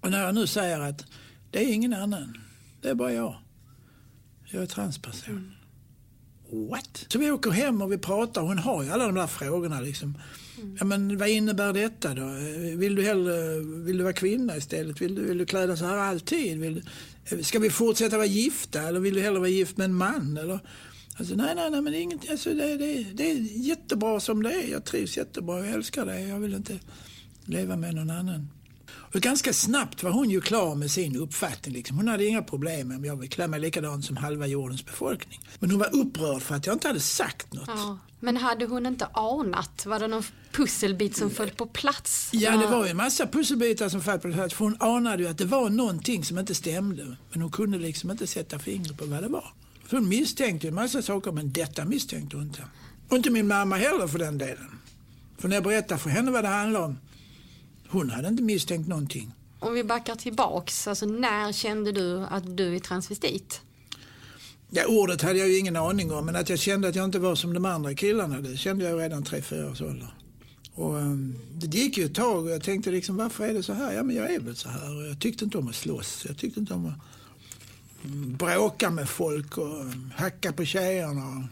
Och när jag nu säger att det är ingen annan, det är bara jag. Jag är transperson. Mm. What? Så vi åker hem och vi pratar. Hon har ju alla de där frågorna. Liksom. Ja, men vad innebär detta då? Vill du, hellre, vill du vara kvinna istället? Vill du, vill du kläda så här alltid? Vill, du- ska vi fortsätta vara gifta eller vill du hellre vara gift med en man? Eller? Alltså, nej, nej, nej, men det är, inget, alltså, det, det, det är jättebra som det är. Jag trivs jättebra, jag älskar det. Jag vill inte leva med någon annan. Och ganska snabbt var hon ju klar med sin uppfattning. Liksom. Hon hade inga problem om jag vill klä mig likadant som halva jordens befolkning. Men hon var upprörd för att jag inte hade sagt något. Ja. Men hade hon inte anat? Var det någon pusselbit som föll på plats? Ja, det var ju en massa pusselbitar som föll på plats. För hon anade ju att det var någonting som inte stämde. Men hon kunde liksom inte sätta fingret på vad det var. För hon misstänkte ju en massa saker, men detta misstänkte hon inte. Och inte min mamma heller för den delen. För när jag berättade för henne vad det handlade om, hon hade inte misstänkt någonting. Om vi backar tillbaks, alltså när kände du att du är transvestit? Ja, ordet hade jag ju ingen aning om, men att jag kände att jag inte var som de andra killarna, det kände jag redan 3-4 års ålder. Och, ehm, det gick ju ett tag och jag tänkte liksom, varför är det så här? Ja, men jag är väl så här. Och jag tyckte inte om att slåss. Jag tyckte inte om att mm, bråka med folk och mm, hacka på tjejerna.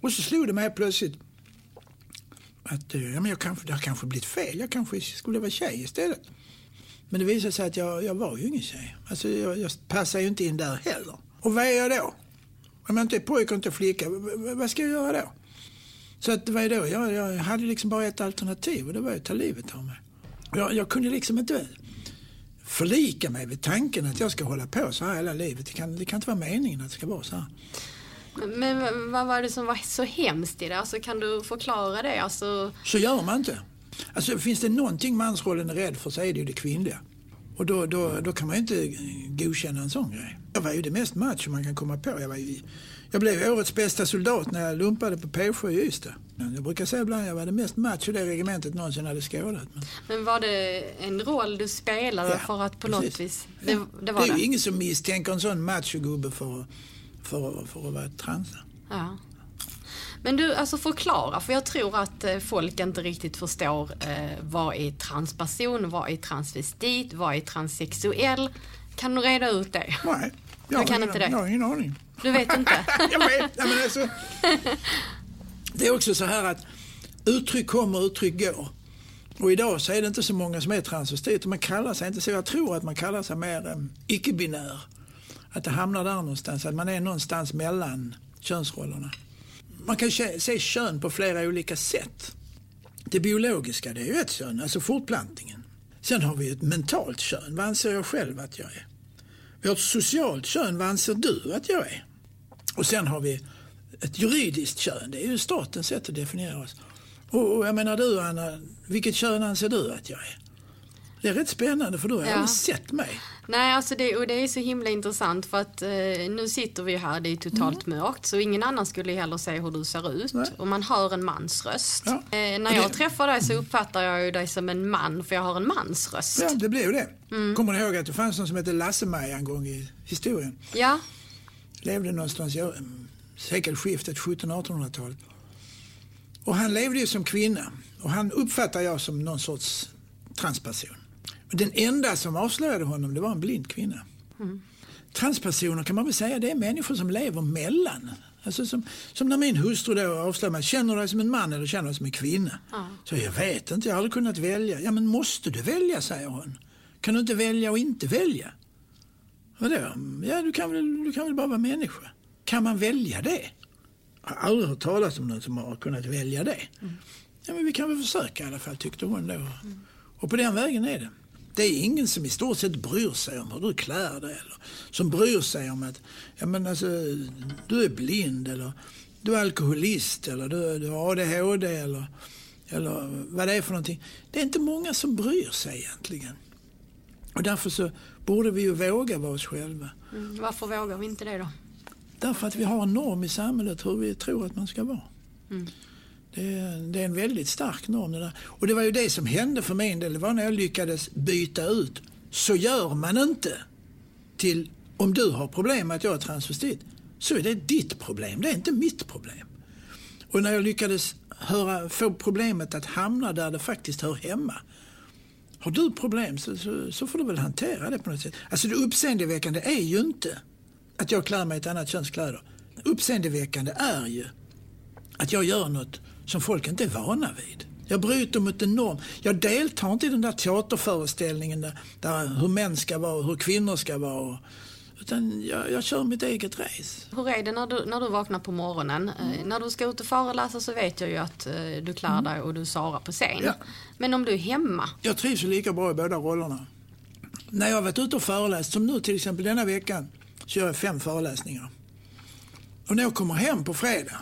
Och så slog det mig plötsligt att eh, ja, men jag kanske, det har kanske blivit fel. Jag kanske skulle vara tjej istället. Men det visade sig att jag, jag var ju ingen tjej. Alltså, jag, jag passar ju inte in där heller. Och vad är jag då? Om jag inte är pojke och inte flicka, vad ska jag göra då? Så att vad är ju då, jag, jag hade liksom bara ett alternativ och det var att ta livet av mig. Jag, jag kunde liksom inte förlika mig vid tanken att jag ska hålla på så här hela livet. Det kan, det kan inte vara meningen att det ska vara så här. Men vad var det som var så hemskt i det? Alltså, kan du förklara det? Alltså, Så gör man inte. Alltså finns det någonting mansrollen är rädd för så är det ju det kvinnliga. Och då, då, då kan man ju inte godkänna en sån grej. Jag var ju det mest macho man kan komma på. Jag, var ju, jag blev årets bästa soldat när jag lumpade på P7 i Ystad. Jag brukar säga ibland att jag var det mest macho det regementet någonsin hade skådat. Men men var det en roll du spelade Ja, för att på precis. något vis... Det, det det var är det? ju ingen som misstänker en sån machogubbe för, för, för att vara transa. Ja. Men du, alltså förklara, för jag tror att eh, folk inte riktigt förstår eh, vad är transperson, vad är transvestit, vad är transsexuell. Kan du reda ut det? Nej, jag har kan ingen- inte det? Jag har ingen aning. Du vet inte? jag vet. Men alltså, det är också så här att uttryck kommer, uttryck går. Och idag så är det inte så många som är transvestiter. Man kallar sig inte så. Jag tror att man kallar sig mer um, icke-binär. Att det hamnar där någonstans. Att man är någonstans mellan könsrollerna. Man kan se, kön på flera olika sätt. Det biologiska, det är ju ett kön, alltså fortplantningen. Sen har vi ett mentalt kön. Vad anser jag själv att jag är? Vi har ett socialt kön. Vad anser du att jag är? Och sen har vi ett juridiskt kön. Det är ju statens sätt att definiera oss. Och, och jag menar du Anna, vilket kön anser du att jag är? Det är rätt spännande för du har Ja. aldrig sett mig. Nej, alltså det, och det är så himla intressant för att eh, nu sitter vi här, det är totalt mörkt så ingen annan skulle heller se hur du ser ut Nej. och man hör en mans röst. Ja. Eh, när Och jag det- träffar dig så uppfattar jag ju dig som en man för jag har en mans röst. Ja, det blev det. Mm. Kommer du ihåg att det fanns någon som hette Lasse-Maja en gång i historien? Ja, Levde någonstans i sekelskiftet 1700-1800-talet. Och han levde ju som kvinna och han uppfattar jag som någon sorts transperson. Den enda som avslöjade honom det var en blind kvinna. Transpersoner kan man väl säga det är människor som lever mellan. Alltså som, som när min hustru då avslöjar mig, känner du dig som en man eller känner du dig som en kvinna? Så jag vet inte, jag har aldrig kunnat välja. Ja men måste du välja säger hon. Kan du inte välja och inte välja? Vadå? Ja du kan, väl, du kan väl bara vara människa. Kan man välja det? Jag har aldrig hört talas om någon som har kunnat välja det. Ja men vi kan väl försöka i alla fall tyckte hon då. Och på den vägen är det. Det är ingen som i stort sett bryr sig om hur du klär dig. Eller som bryr sig om att ja, men alltså, du är blind eller du är alkoholist eller du, du har ADHD eller, eller vad det är för någonting. Det är inte många som bryr sig egentligen. Och därför så borde vi ju våga vara oss själva. mm, varför vågar vi inte det då? Därför att vi har en norm i samhället hur vi tror att man ska vara. Det, är, det är en väldigt stark norm det där. Och det var ju det som hände för min del. Det var när jag lyckades byta ut så gör man inte till om du har problem med att jag är transvestit så är det ditt problem. Det är inte mitt problem. Och när jag lyckades höra, få problemet att hamna där det faktiskt hör hemma. Har du problem så, så, så får du väl hantera det på något sätt. Alltså det uppseendeväckande är ju inte att jag klär mig i ett annat köns kläder. Uppseendeväckande är ju att jag gör något som folk inte är vana vid. Jag bryter mot en norm. Jag deltar inte i den där teaterföreställningen där, där hur män ska vara och hur kvinnor ska vara. Utan jag, jag kör mitt eget race. Hur är det när du, när du vaknar på morgonen? Eh, när du ska ut och föreläsa så vet jag ju att eh, du klär dig och du svarar på scen. Ja. Men om du är hemma? Jag trivs ju lika bra i båda rollerna. När jag har varit ute och föreläst, som nu till exempel denna veckan, så gör jag fem föreläsningar. Och när jag kommer hem på fredag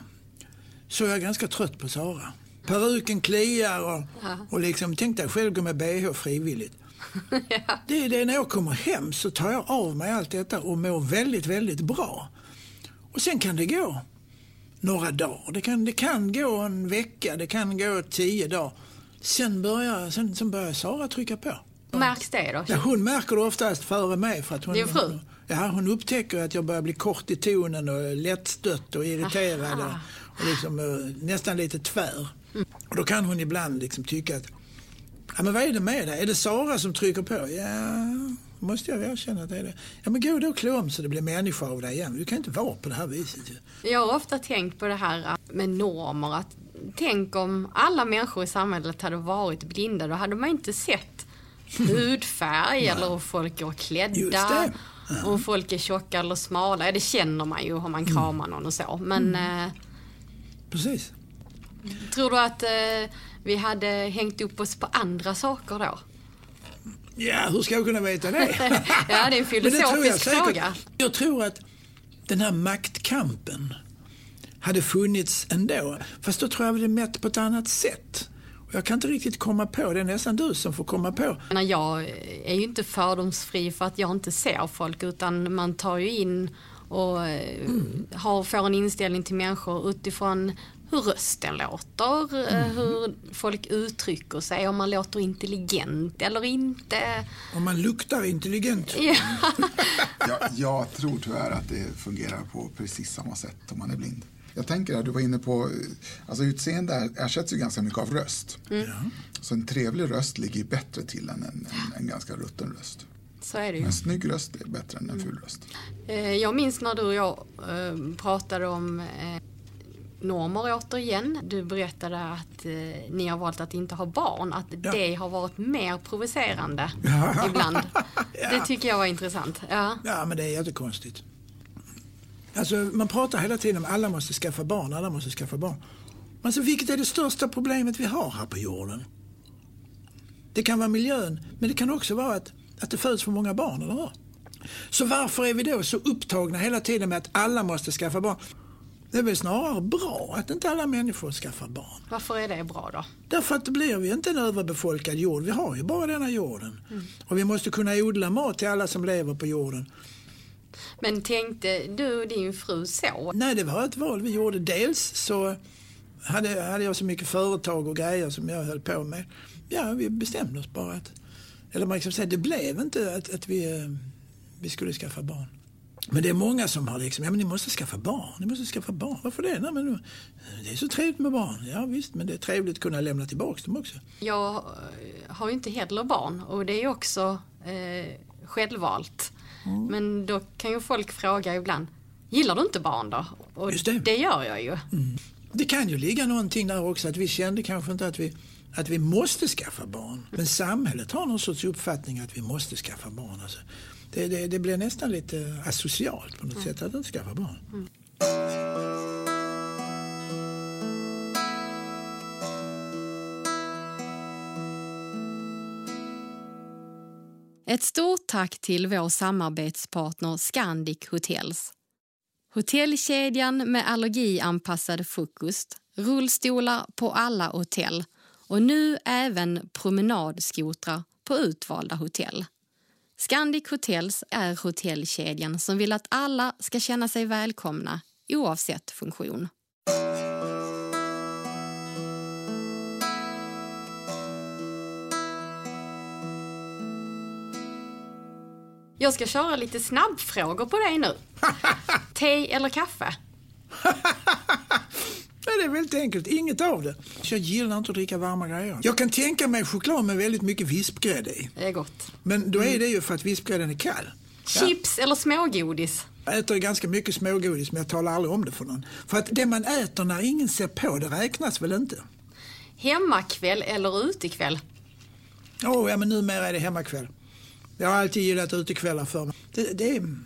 så är jag ganska trött på Sara. Peruken kliar och, och liksom, tänk dig själv gå med bh frivilligt. Det är det när jag kommer hem så tar jag av mig allt detta och mår väldigt, väldigt bra. Och sen kan det gå några dagar. Det kan, det kan gå en vecka, det kan gå tio dagar. Sen börjar, sen, sen börjar Sara trycka på. Märks det då? Ja, hon märker det oftast före mig. För att hon, Din fru? Ja, hon upptäcker att jag börjar bli kort i tonen och lättstött och irriterad. Och liksom, eh, nästan lite tvär. Och då kan hon ibland liksom tycka att, ja men vad är det med dig? Är det Sara som trycker på? Ja, måste jag erkänna att det är det. Ja men gå då och klä om så det blir människa av dig igen. Du kan inte vara på det här viset. Jag har ofta tänkt på det här med normer. Att tänk om alla människor i samhället hade varit blinda. Då hade man inte sett hudfärg eller hur folk Just klädda. det. Om folk är tjocka eller smala. Ja, det känner man ju om man kramar någon och så. Men eh, Precis. Tror du att eh, vi hade hängt upp oss på andra saker då? Ja, hur ska jag kunna veta det? Ja, det är en jag filosofisk säkert. fråga. Jag tror att den här maktkampen hade funnits ändå. Fast då tror jag det är mätt på ett annat sätt. Och jag kan inte riktigt komma på, det är nästan du som får komma på. Jag Jag är ju inte fördomsfri för att jag inte ser folk utan man tar ju in och eh, har, får en inställning till människor utifrån hur rösten låter, eh, hur folk uttrycker sig, om man låter intelligent eller inte. Om man luktar intelligent. Ja. Jag, jag tror tyvärr att det fungerar på precis samma sätt om man är blind. Jag tänker att du var inne på, alltså utseende ersätts ju ganska mycket av röst. Så en trevlig röst ligger ju bättre till än en, en, en ganska rutten röst. Så är det ju. En snygg röst är bättre än en ful röst. Eh, Jag minns när du och jag eh, pratade om eh, normer återigen. Du berättade att eh, ni har valt att inte ha barn, att Ja. det har varit mer provocerande ibland. Det tycker jag var intressant. Ja. Ja, men det är jättekonstigt. Alltså, man pratar hela tiden om alla måste skaffa barn, alla måste skaffa barn. Men alltså, vilket är det största problemet vi har här på jorden? Det kan vara miljön, men det kan också vara att, att det föds för många barn, eller hur? Så varför är vi då så upptagna hela tiden med att alla måste skaffa barn? Det är väl snarare bra att inte alla människor skaffar barn. Varför är det bra då? Därför att det blir ju inte en överbefolkad jord. Vi har ju bara denna jorden. Och vi måste kunna odla mat till alla som lever på jorden. Men tänkte du och din fru så? Nej, det var ett val vi gjorde. Dels så hade, hade jag så mycket företag och grejer som jag höll på med. Ja, vi bestämde oss bara att... Eller man kan säga, det blev inte att, att vi, eh, vi skulle skaffa barn. Men det är många som har liksom, ja men ni måste skaffa barn, ni måste skaffa barn. Varför det? Nej, men det är så trevligt med barn. Ja visst, men det är trevligt att kunna lämna tillbaka dem också. Jag eh, har ju inte heller barn och det är ju också eh, självvalt. Men då kan ju folk fråga ibland, gillar du inte barn då? Och Just det. gör jag ju. Det kan ju ligga någonting där också att vi kände kanske inte att vi, att vi måste skaffa barn. Men samhället har någon sorts uppfattning att vi måste skaffa barn. Alltså, det, det, det blir nästan lite asocialt på något sätt att inte skaffa barn. Ett stort tack till vår samarbetspartner Scandic Hotels. Hotellkedjan med allergianpassad frukost, rullstolar på alla hotell och nu även promenadskotrar på utvalda hotell. Scandic Hotels är hotellkedjan som vill att alla ska känna sig välkomna oavsett funktion. Jag ska köra lite snabbfrågor på dig nu. Te eller kaffe? Nej, det är väldigt enkelt, inget av det. Så jag gillar inte att dricka varma grejer. Jag kan tänka mig choklad med väldigt mycket vispgrädde i. Det är gott. Men då är det ju för att vispgrädden är kall. Chips eller smågodis? Jag äter ganska mycket smågodis men jag talar aldrig om det för någon. För att det man äter när ingen ser på, det räknas väl inte? Hemmakväll eller utekväll? Åh, ja men numera är det hemmakväll. Jag har alltid gillat utekvällar för mig. Det, det är...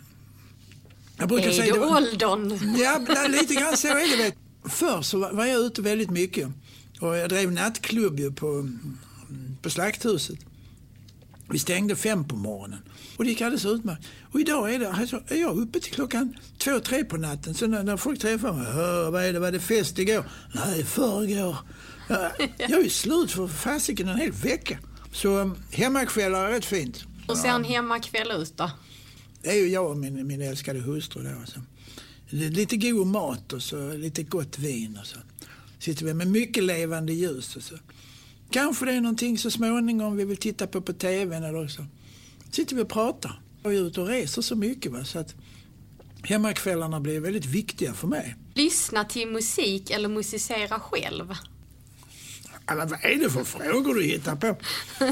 Jag brukar Är säga... det det åldern? Ja, lite grann så är det. Vet. Förr så var jag ute väldigt mycket. Och jag drev nattklubb på, på Slakthuset. Vi stängde fem på morgonen. Och det gick alldeles utmärkt. Och idag är, det, alltså, är jag uppe till klockan två, tre på natten. Så när, när folk träffar mig, "Hö, vad är det, var det fest igår? Nej, förrgår. Ja, jag är slut för fasiken en hel vecka. Så um, hemmakvällar är rätt fint. Hur ser en hemmakväll ut då? Det är ju jag och min, min älskade hustru då. Alltså. Lite god mat och så lite gott vin och så. Sitter vi med mycket levande ljus och så. Kanske det är någonting så småningom vi vill titta på på tvn eller så. Sitter vi och pratar. Jag är ute och reser så mycket va, så att hemmakvällarna blir väldigt viktiga för mig. Lyssna till musik eller musicera själv? Alla, vad är det för frågor du hittar på?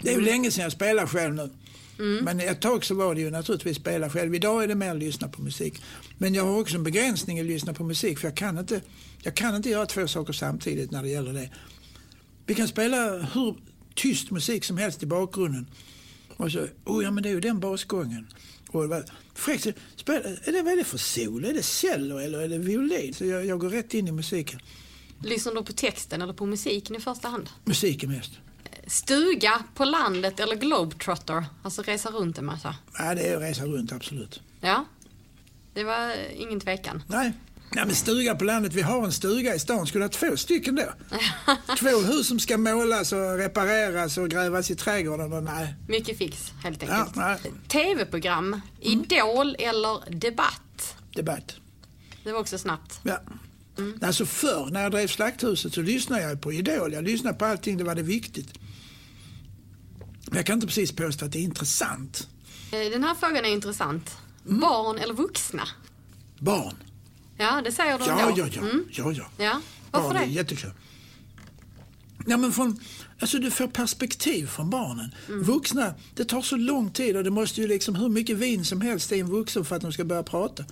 Det är ju länge sedan jag spelade själv nu. Men ett tag så var det ju naturligtvis spela själv. Idag är det mer att lyssna på musik. Men jag har också en begränsning att lyssna på musik för jag kan inte, jag kan inte göra två saker samtidigt när det gäller det. Vi kan spela hur tyst musik som helst i bakgrunden. Och så, oh ja men det är ju den basgången. Och det var, fräckt, spela, är det, vad är det för sol? Är det cello eller är det violin? Så jag, jag går rätt in i musiken. Lyssnar du på texten eller på musiken i första hand? Musiken mest. Stuga på landet eller globetrotter? Alltså resa runt en massa. Ja, det är att resa runt, absolut. Ja, det var ingen tvekan. Nej. Nej, men stuga på landet. Vi har en stuga i stan. Skulle ha två stycken då? två hus som ska målas och repareras och grävas i trädgården. Och nej. Mycket fix, helt Ja, enkelt. nej. TV-program, Idol eller Debatt? Debatt. Det var också snabbt. Ja. Alltså förr när jag drev Slakthuset så lyssnade jag på Idol. Jag lyssnade på allting, det var det viktigt. Men jag kan inte precis påstå att det är intressant. Eh, Den här frågan är intressant. Mm. Barn eller vuxna? Barn. Ja, det säger du Ja, ändå. ja, ja. Mm. ja, ja. Ja, varför Barn är det? jättekul. Ja, men från, alltså du får perspektiv från barnen. Mm. Vuxna, det tar så lång tid och det måste ju liksom hur mycket vin som helst i en vuxen för att de ska börja prata.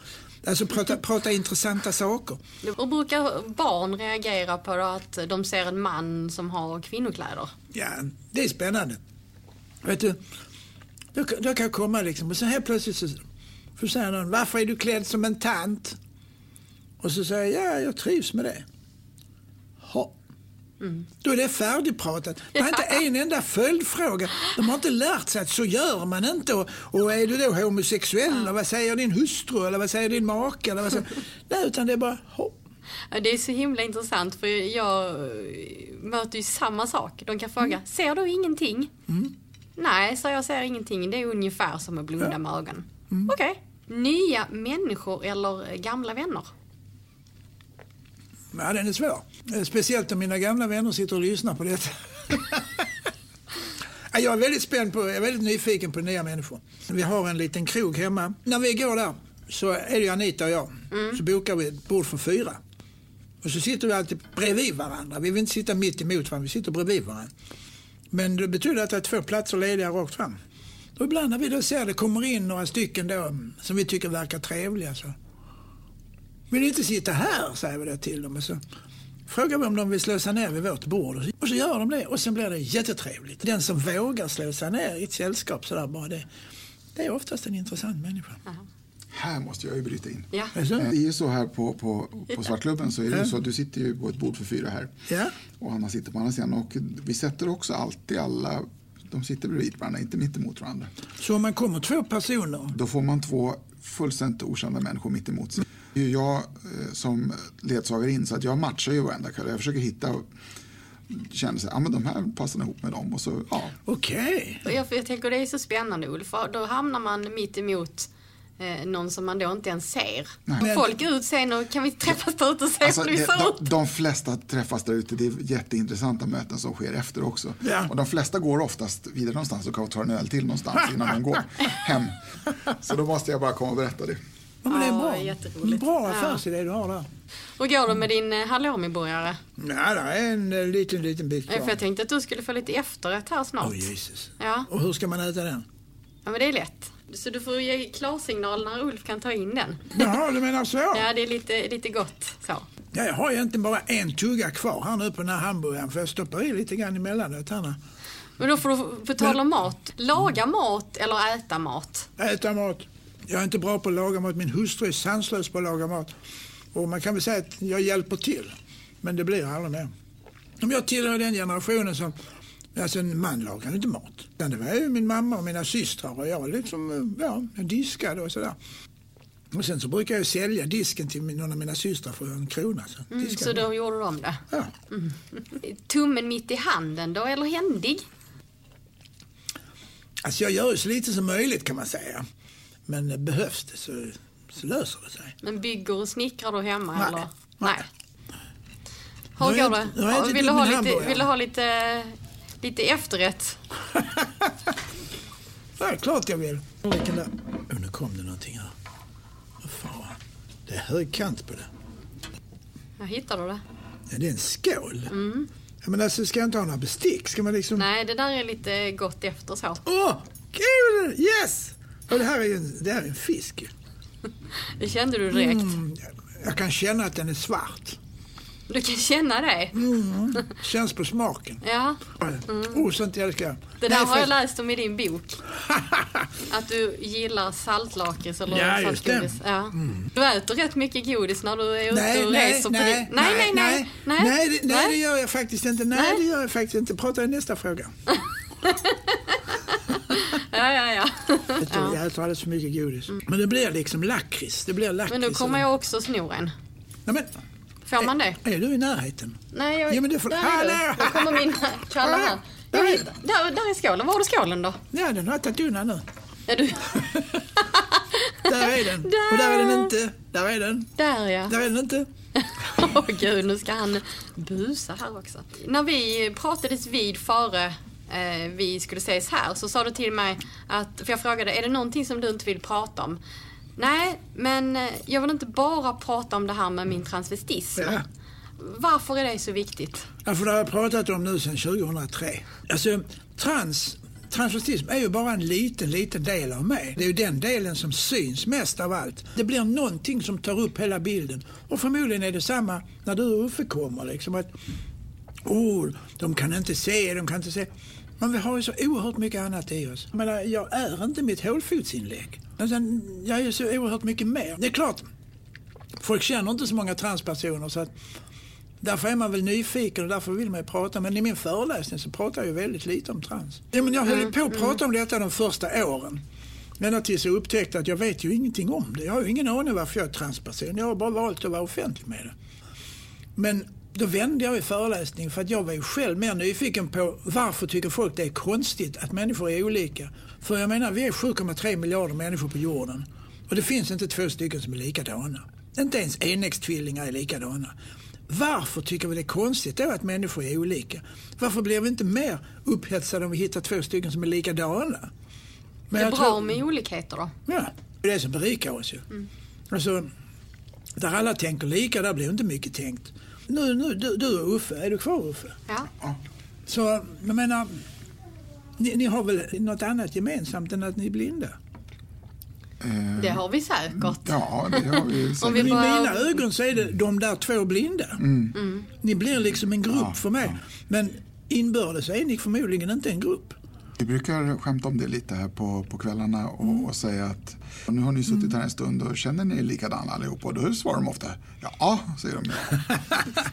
Alltså prata, prata intressanta saker. Hur brukar barn reagera på att de ser en man som har kvinnokläder? Ja, det är spännande. Vet du, då, då kan jag komma liksom och så helt plötsligt så får säga någon, varför är du klädd som en tant? Och så säger jag, ja, jag trivs med det. Ha. Då är det färdigpratat. Det är inte en enda följdfråga. De har inte lärt sig att så gör man inte. Och, och är du då homosexuell? Och vad säger din hustru? Eller vad säger din make? Eller vad säger... Nej, utan det är bara hopp. Ja, Det är så himla intressant för jag möter ju samma sak. De kan fråga, Mm. ser du ingenting? Nej, så jag ser ingenting. Det är ungefär som att blunda med ögonen. Mm. Okej. Nya människor eller gamla vänner? Ja, den är svår. Speciellt om mina gamla vänner sitter och lyssnar på detta. Ja, jag är väldigt spänd på, jag är väldigt nyfiken på nya människor. Vi har en liten krog hemma. När vi går där så är det Anita och jag. Så bokar vi ett bord för fyra. Och så sitter vi alltid bredvid varandra. Vi vill inte sitta mitt emot varandra, vi sitter bredvid varandra. Men det betyder att det är två platser lediga rakt fram. Och ibland när vi då ser det kommer in några stycken då mm, som vi tycker verkar trevliga så vill ni inte sitta här, säger vi det till dem. Och så frågar vi om de vill slå sig ner vid vårt bord. Och så gör de det och sen blir det jättetrevligt. Den som vågar slå sig ner i ett sällskap sådär bara det, det är oftast en intressant människa. Här måste jag ju bryta in. Ja. Det är ju så här på, på, på Svartklubben så är det ju så att du sitter ju på ett bord för fyra här. Ja. Och Anna sitter på andra sidan. Och vi sätter också alltid alla, de sitter bredvid varandra, inte mitt emot varandra. Så om man kommer två personer, Då får man två fullständigt okända människor mitt emot sig. Det är ju jag eh, som ledsagare in så att jag matchar ju varenda kväll. Jag försöker hitta känner sig, ja men de här passar ihop med dem och så, ja. okej. Och Jag, jag tänker det är så spännande Ulf, då hamnar man mitt emot eh, någon som man då inte ens ser. Nej. Folk går ut sen och kan vi träffas där ute och se Alltså, hur vi det, ser ut? de, de flesta träffas där ute. Det är jätteintressanta möten som sker efter också. Ja. Och de flesta går oftast vidare någonstans och tar en öl till någonstans innan de går hem. Så då måste jag bara komma och berätta det. Ja, men det är Ja, bra. jätteroligt. Bra Ja. affärsidé du har där. Och går det med din eh, halloumiburgare? Ja, det är en eh, liten, liten bit Eh, För kvar. jag tänkte att du skulle få lite efterrätt här snart. Åh Jesus. Ja. Och hur ska man äta den? ja, men det är lätt. Så du får ge klarsignal när Ulf kan ta in den. Jaha, du menar så? Ja, det är lite, lite gott så. Ja, jag har egentligen bara en tugga kvar här nu på den här hamburgaren för jag stoppar i lite grann emellanåt här. Men då får du, tal om mat, laga mat eller äta mat? Äta mat. Jag är inte bra på att laga mat. Min hustru är sanslös på att laga mat. Och man kan väl säga att jag hjälper till. Men det blir aldrig mer. Om jag tillhör den generationen som Alltså en man lagar inte mat. Utan det var ju min mamma och mina systrar och jag liksom, ja, jag diskade och sådär. Och sen så brukar jag sälja disken till någon av mina systrar för en krona. Så, Mm, så då gjorde de det. Ja. Tummen mitt i handen då, eller händig? Alltså jag gör ju så lite som möjligt kan man säga. Men eh, behövs det så, så löser det sig. Men bygger och snickrar du hemma Nej. eller? Nej. Nej. Hur går det? du ha lite, vill du ha lite, lite efterrätt? Ja, klart jag vill. Vilken där. Oh, nu kom det någonting här. Vad fan. Det är högkant på det. Ja, hittar du det? Ja, det är en skål. Ja, men alltså, ska jag inte ha några bestick? Ska man liksom... Nej, det där är lite gott efter så. Åh, kul! Yes! Och det här är ju en, det här är en fisk. Det kände du direkt. Mm, jag kan känna att den är svart. Du kan känna det. Mm. Känns på smaken. Ja, Oh, sånt älskar jag. det där Nej, har jag förresten- läst om i din bok. att du gillar saltlakrits eller Ja. Mm. saltgodis. Ja. Du äter rätt mycket godis när du är ute Nej, och nej, reser nej, på nej, nej, nej, nej, nej, det, nej, det nej. gör jag faktiskt inte. Nej, Nej. det gör jag faktiskt inte. Prata i nästa fråga. Ja, ja, ja. Jag jag äter alldeles för mycket godis. Men det blir liksom lakrits. Det blir lakrits. Men nu kommer jag också sno en. Nej, men, Får man det? är du i närheten? Nej, jag... Ja, men det får- där är du. Hallå! Nu kommer min Kalle här. Där är Där, där är skålen. Var har du skålen då? Ja, den har jag tagit undan nu. Ja, du... Där är den. Och där är den inte. Där är den. Där ja. Där är den inte. Åh gud, nu ska han busa här också. När vi pratades vid före eh, vi skulle ses här så sa du till mig att, för jag frågade, är det någonting som du inte vill prata om? Nej, men eh, jag vill inte bara prata om det här med min transvestism. Ja. Varför är det så viktigt? Ja, för det har jag pratat om nu sedan 2003. Alltså, trans, transvestism är ju bara en liten, liten del av mig. Det är ju den delen som syns mest av allt. Det blir någonting som tar upp hela bilden. Och förmodligen är det samma när du och Uffe kommer. Liksom att, oh, de kan inte se, de kan inte se. Men vi har ju så oerhört mycket annat i oss. Jag menar, jag är inte mitt hålfotsinlägg. Alltså, jag är ju så oerhört mycket mer. Det är klart, folk känner inte så många transpersoner så att Därför är man väl nyfiken och därför vill man ju prata. Men i min föreläsning så pratar jag ju väldigt lite om trans. Ja, men jag höll ju på att prata om detta de första åren. Ända tills jag upptäckte att jag vet ju ingenting om det. Jag har ju ingen aning varför jag är transperson. Jag har bara valt att vara offentlig med det. Men då vände jag i föreläsningen för att jag var ju själv mer nyfiken på varför tycker folk det är konstigt att människor är olika. För jag menar, vi är 7,3 miljarder människor på jorden. Och det finns inte två stycken som är likadana. Inte ens enäggstvillingar är likadana. Varför tycker vi det är konstigt då att människor är olika? Varför blir vi inte mer upphetsade om vi hittar två stycken som är likadana? Men Det är bra tror- med olikheter då. Ja, det är det som berikar oss ju. Alltså, där alla tänker lika, där blir inte mycket tänkt. Nu, nu, du, du och Uffe, är du kvar Uffe? Ja. Så, jag menar, ni, ni har väl något annat gemensamt än att ni är blinda? Det har vi säkert. Ja, det har vi Om säkert. vi Men i bara- mina ögon så är det de där två blinda. Ni blir liksom en grupp för mig. Men inbördes är ni förmodligen inte en grupp. Vi brukar skämta om det lite här på, på kvällarna och, och säga att nu har ni suttit här en stund och känner ni likadana allihop? Och då svarar de ofta ja, säger de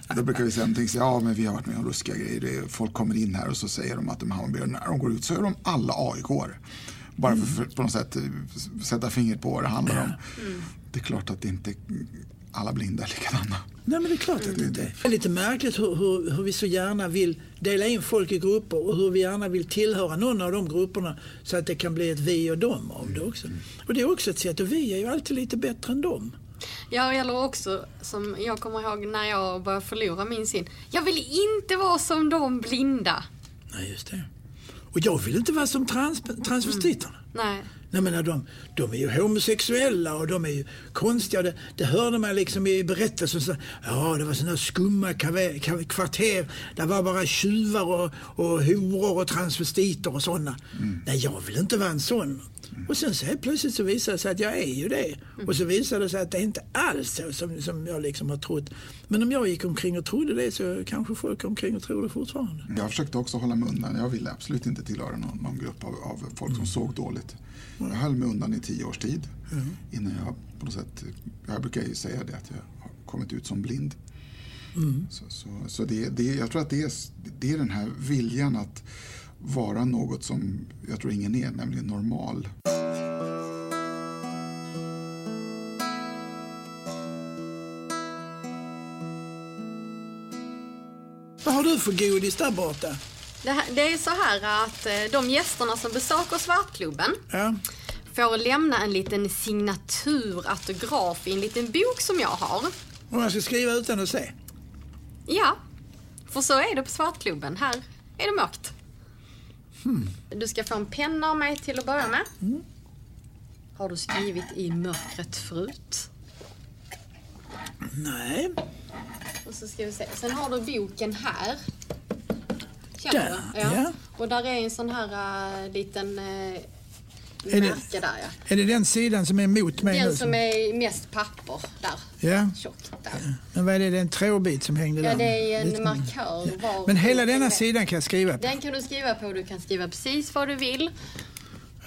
då brukar vi säga någonting, så, ja men vi har varit med om ruskiga grejer. Folk kommer in här och så säger de att de Hammarbyare. När de går ut så är de alla aik Bara för att på något sätt eh, sätta fingret på vad det handlar om. Det är klart att det inte alla blinda likadana. Nej men det är klart att det inte är. Det är lite märkligt hur, hur, hur vi så gärna vill dela in folk i grupper och hur vi gärna vill tillhöra någon av de grupperna så att det kan bli ett vi och dem av det också. Och det är också ett sätt, och vi är ju alltid lite bättre än dem. Ja, eller också som jag kommer ihåg när jag började förlora min syn. Jag vill inte vara som de blinda. Nej, just det. Och jag vill inte vara som trans, transvestiterna. Nej. Nej, men de, de är ju homosexuella och de är ju konstiga. Det, det hörde man liksom i berättelsen. Så, ja, det var sådana skumma kvarter. Det var bara tjuvar och, och horor och transvestiter och sådana. Nej, jag vill inte vara en sån. Och sen så plötsligt så visade det sig att jag är ju det. Och så visade det sig att det inte alls är som, som jag liksom har trott. Men om jag gick omkring och trodde det så kanske folk omkring och tror det fortfarande. Jag försökte också hålla mig undan. Jag ville absolut inte tillhöra någon, någon grupp av, av folk som såg dåligt. Jag höll mig undan i tio års tid innan jag på något sätt, jag brukar ju säga det att jag har kommit ut som blind. Så, så, så det, det, jag tror att det är, det är den här viljan att vara något som jag tror ingen är, nämligen normal. Vad har du för godis där borta? Det, här, det är så här att eh, de gästerna som besöker Svartklubben Ja. får lämna en liten signaturautograf i en liten bok som jag har. Om jag ska skriva utan att se? Ja, för så är det på Svartklubben. Här är det mörkt. Du ska få en penna av mig till att börja med. Har du skrivit i mörkret förut? Nej. Och så ska vi se. Sen har du boken här. Där, du? ja. Och där är en sån här uh, liten uh, Är det- där ja. Är det den sidan som är emot mig nu? Den som är mest papper där. Ja. Tjock där. Men vad är det? Det är en trådbit som hängde Ja, där? det är Lite- en markör var Men hela denna är. sidan kan jag skriva på? Den kan du skriva på. Du kan skriva precis vad du vill.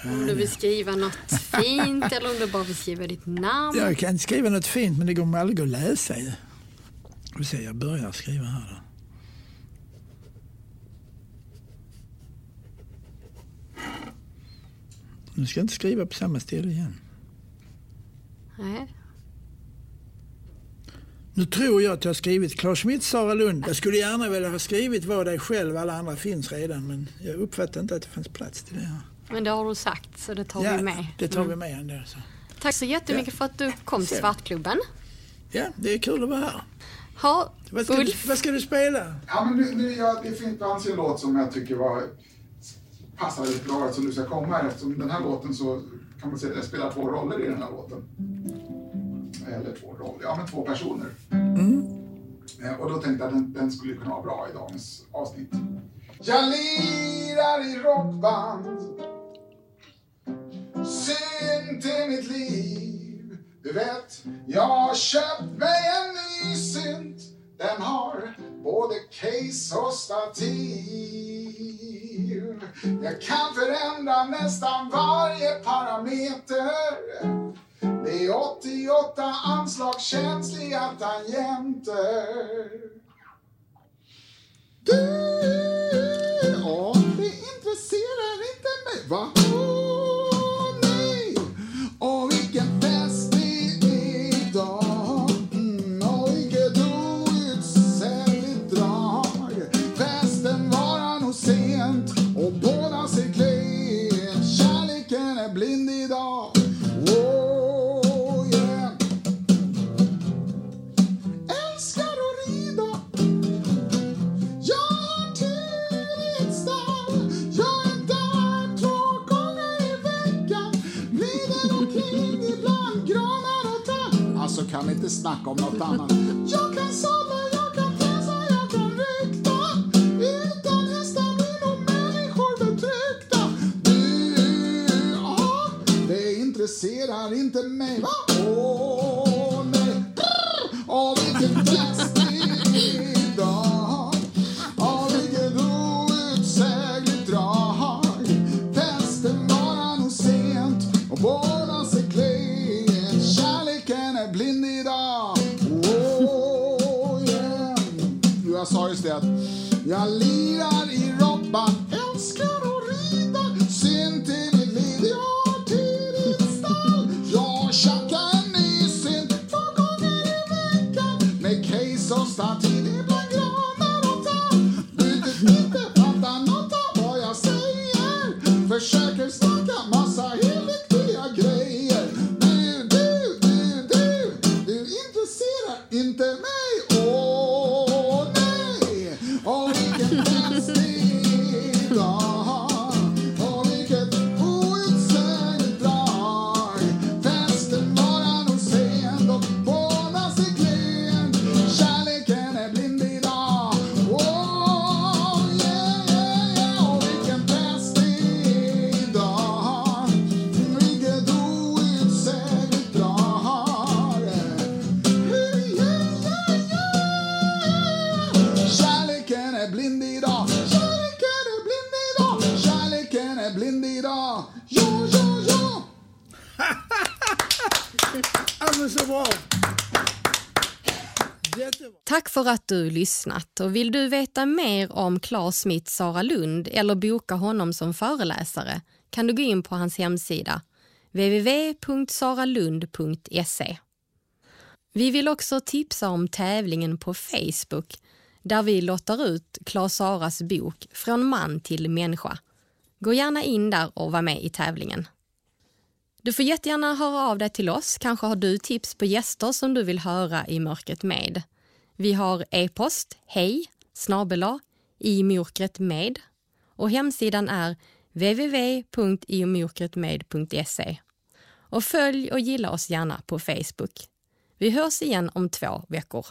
Om du vill skriva något fint eller om du bara vill skriva ditt namn. Jag kan skriva något fint men det kommer aldrig att läsa ju. Vi se, jag börjar skriva här då. Nu ska jag inte skriva på samma ställe igen. Nej. Nu tror jag att jag har skrivit Claes Schmidt, Sara Lund. Jag skulle gärna vilja ha skrivit Var dig själv, alla andra finns redan. Men jag uppfattade inte att det fanns plats till det här. Men det har du sagt så det tar ja, vi med. det tar vi Mm. med ändå. Så. Tack så jättemycket för att du kom till. Svartklubben. Ja, det är kul att vara här. Ha, Vad ska, Ulf. vad ska du spela? Ja, men nu, nu, ja, det finns fanns en låt som jag tycker var passar lite bra som du ska komma eftersom den här låten så kan man säga att jag spelar två roller i den här låten. Eller två roller, ja men två personer. Eh, Och då tänkte jag att den, den skulle kunna vara bra i dagens avsnitt. Jag lirar i rockband Synt i mitt liv Du vet, jag har köpt mig en ny synt Den har både case och stativ jag kan förändra nästan varje parameter Det är 88 anslagskänsliga tangenter du, ja, det intresserar inte mig. Va? Snacka om något annat. Jag kan sova, jag kan fräsa, jag kan rykta. Utan hästar blir nog människor betryckta. Du, ja, det intresserar inte mig. Va? Åh, nej. Brr! Åh, vilken fest jag det att jag lirar lyssnat. Och vill du veta mer om Claes Smith Sara Lund eller boka honom som föreläsare kan du gå in på hans hemsida www.saralund.se. Vi vill också tipsa om tävlingen på Facebook där vi lottar ut Claes Saras bok Från man till människa. Gå gärna in där och var med i tävlingen. Du får jättegärna höra av dig till oss. Kanske har du tips på gäster som du vill höra i Mörkret med. Vi har e-post hej snabela i mörkret med och hemsidan är www.iomörkretmed.se. Och följ och gilla oss gärna på Facebook. Vi hörs igen om två veckor.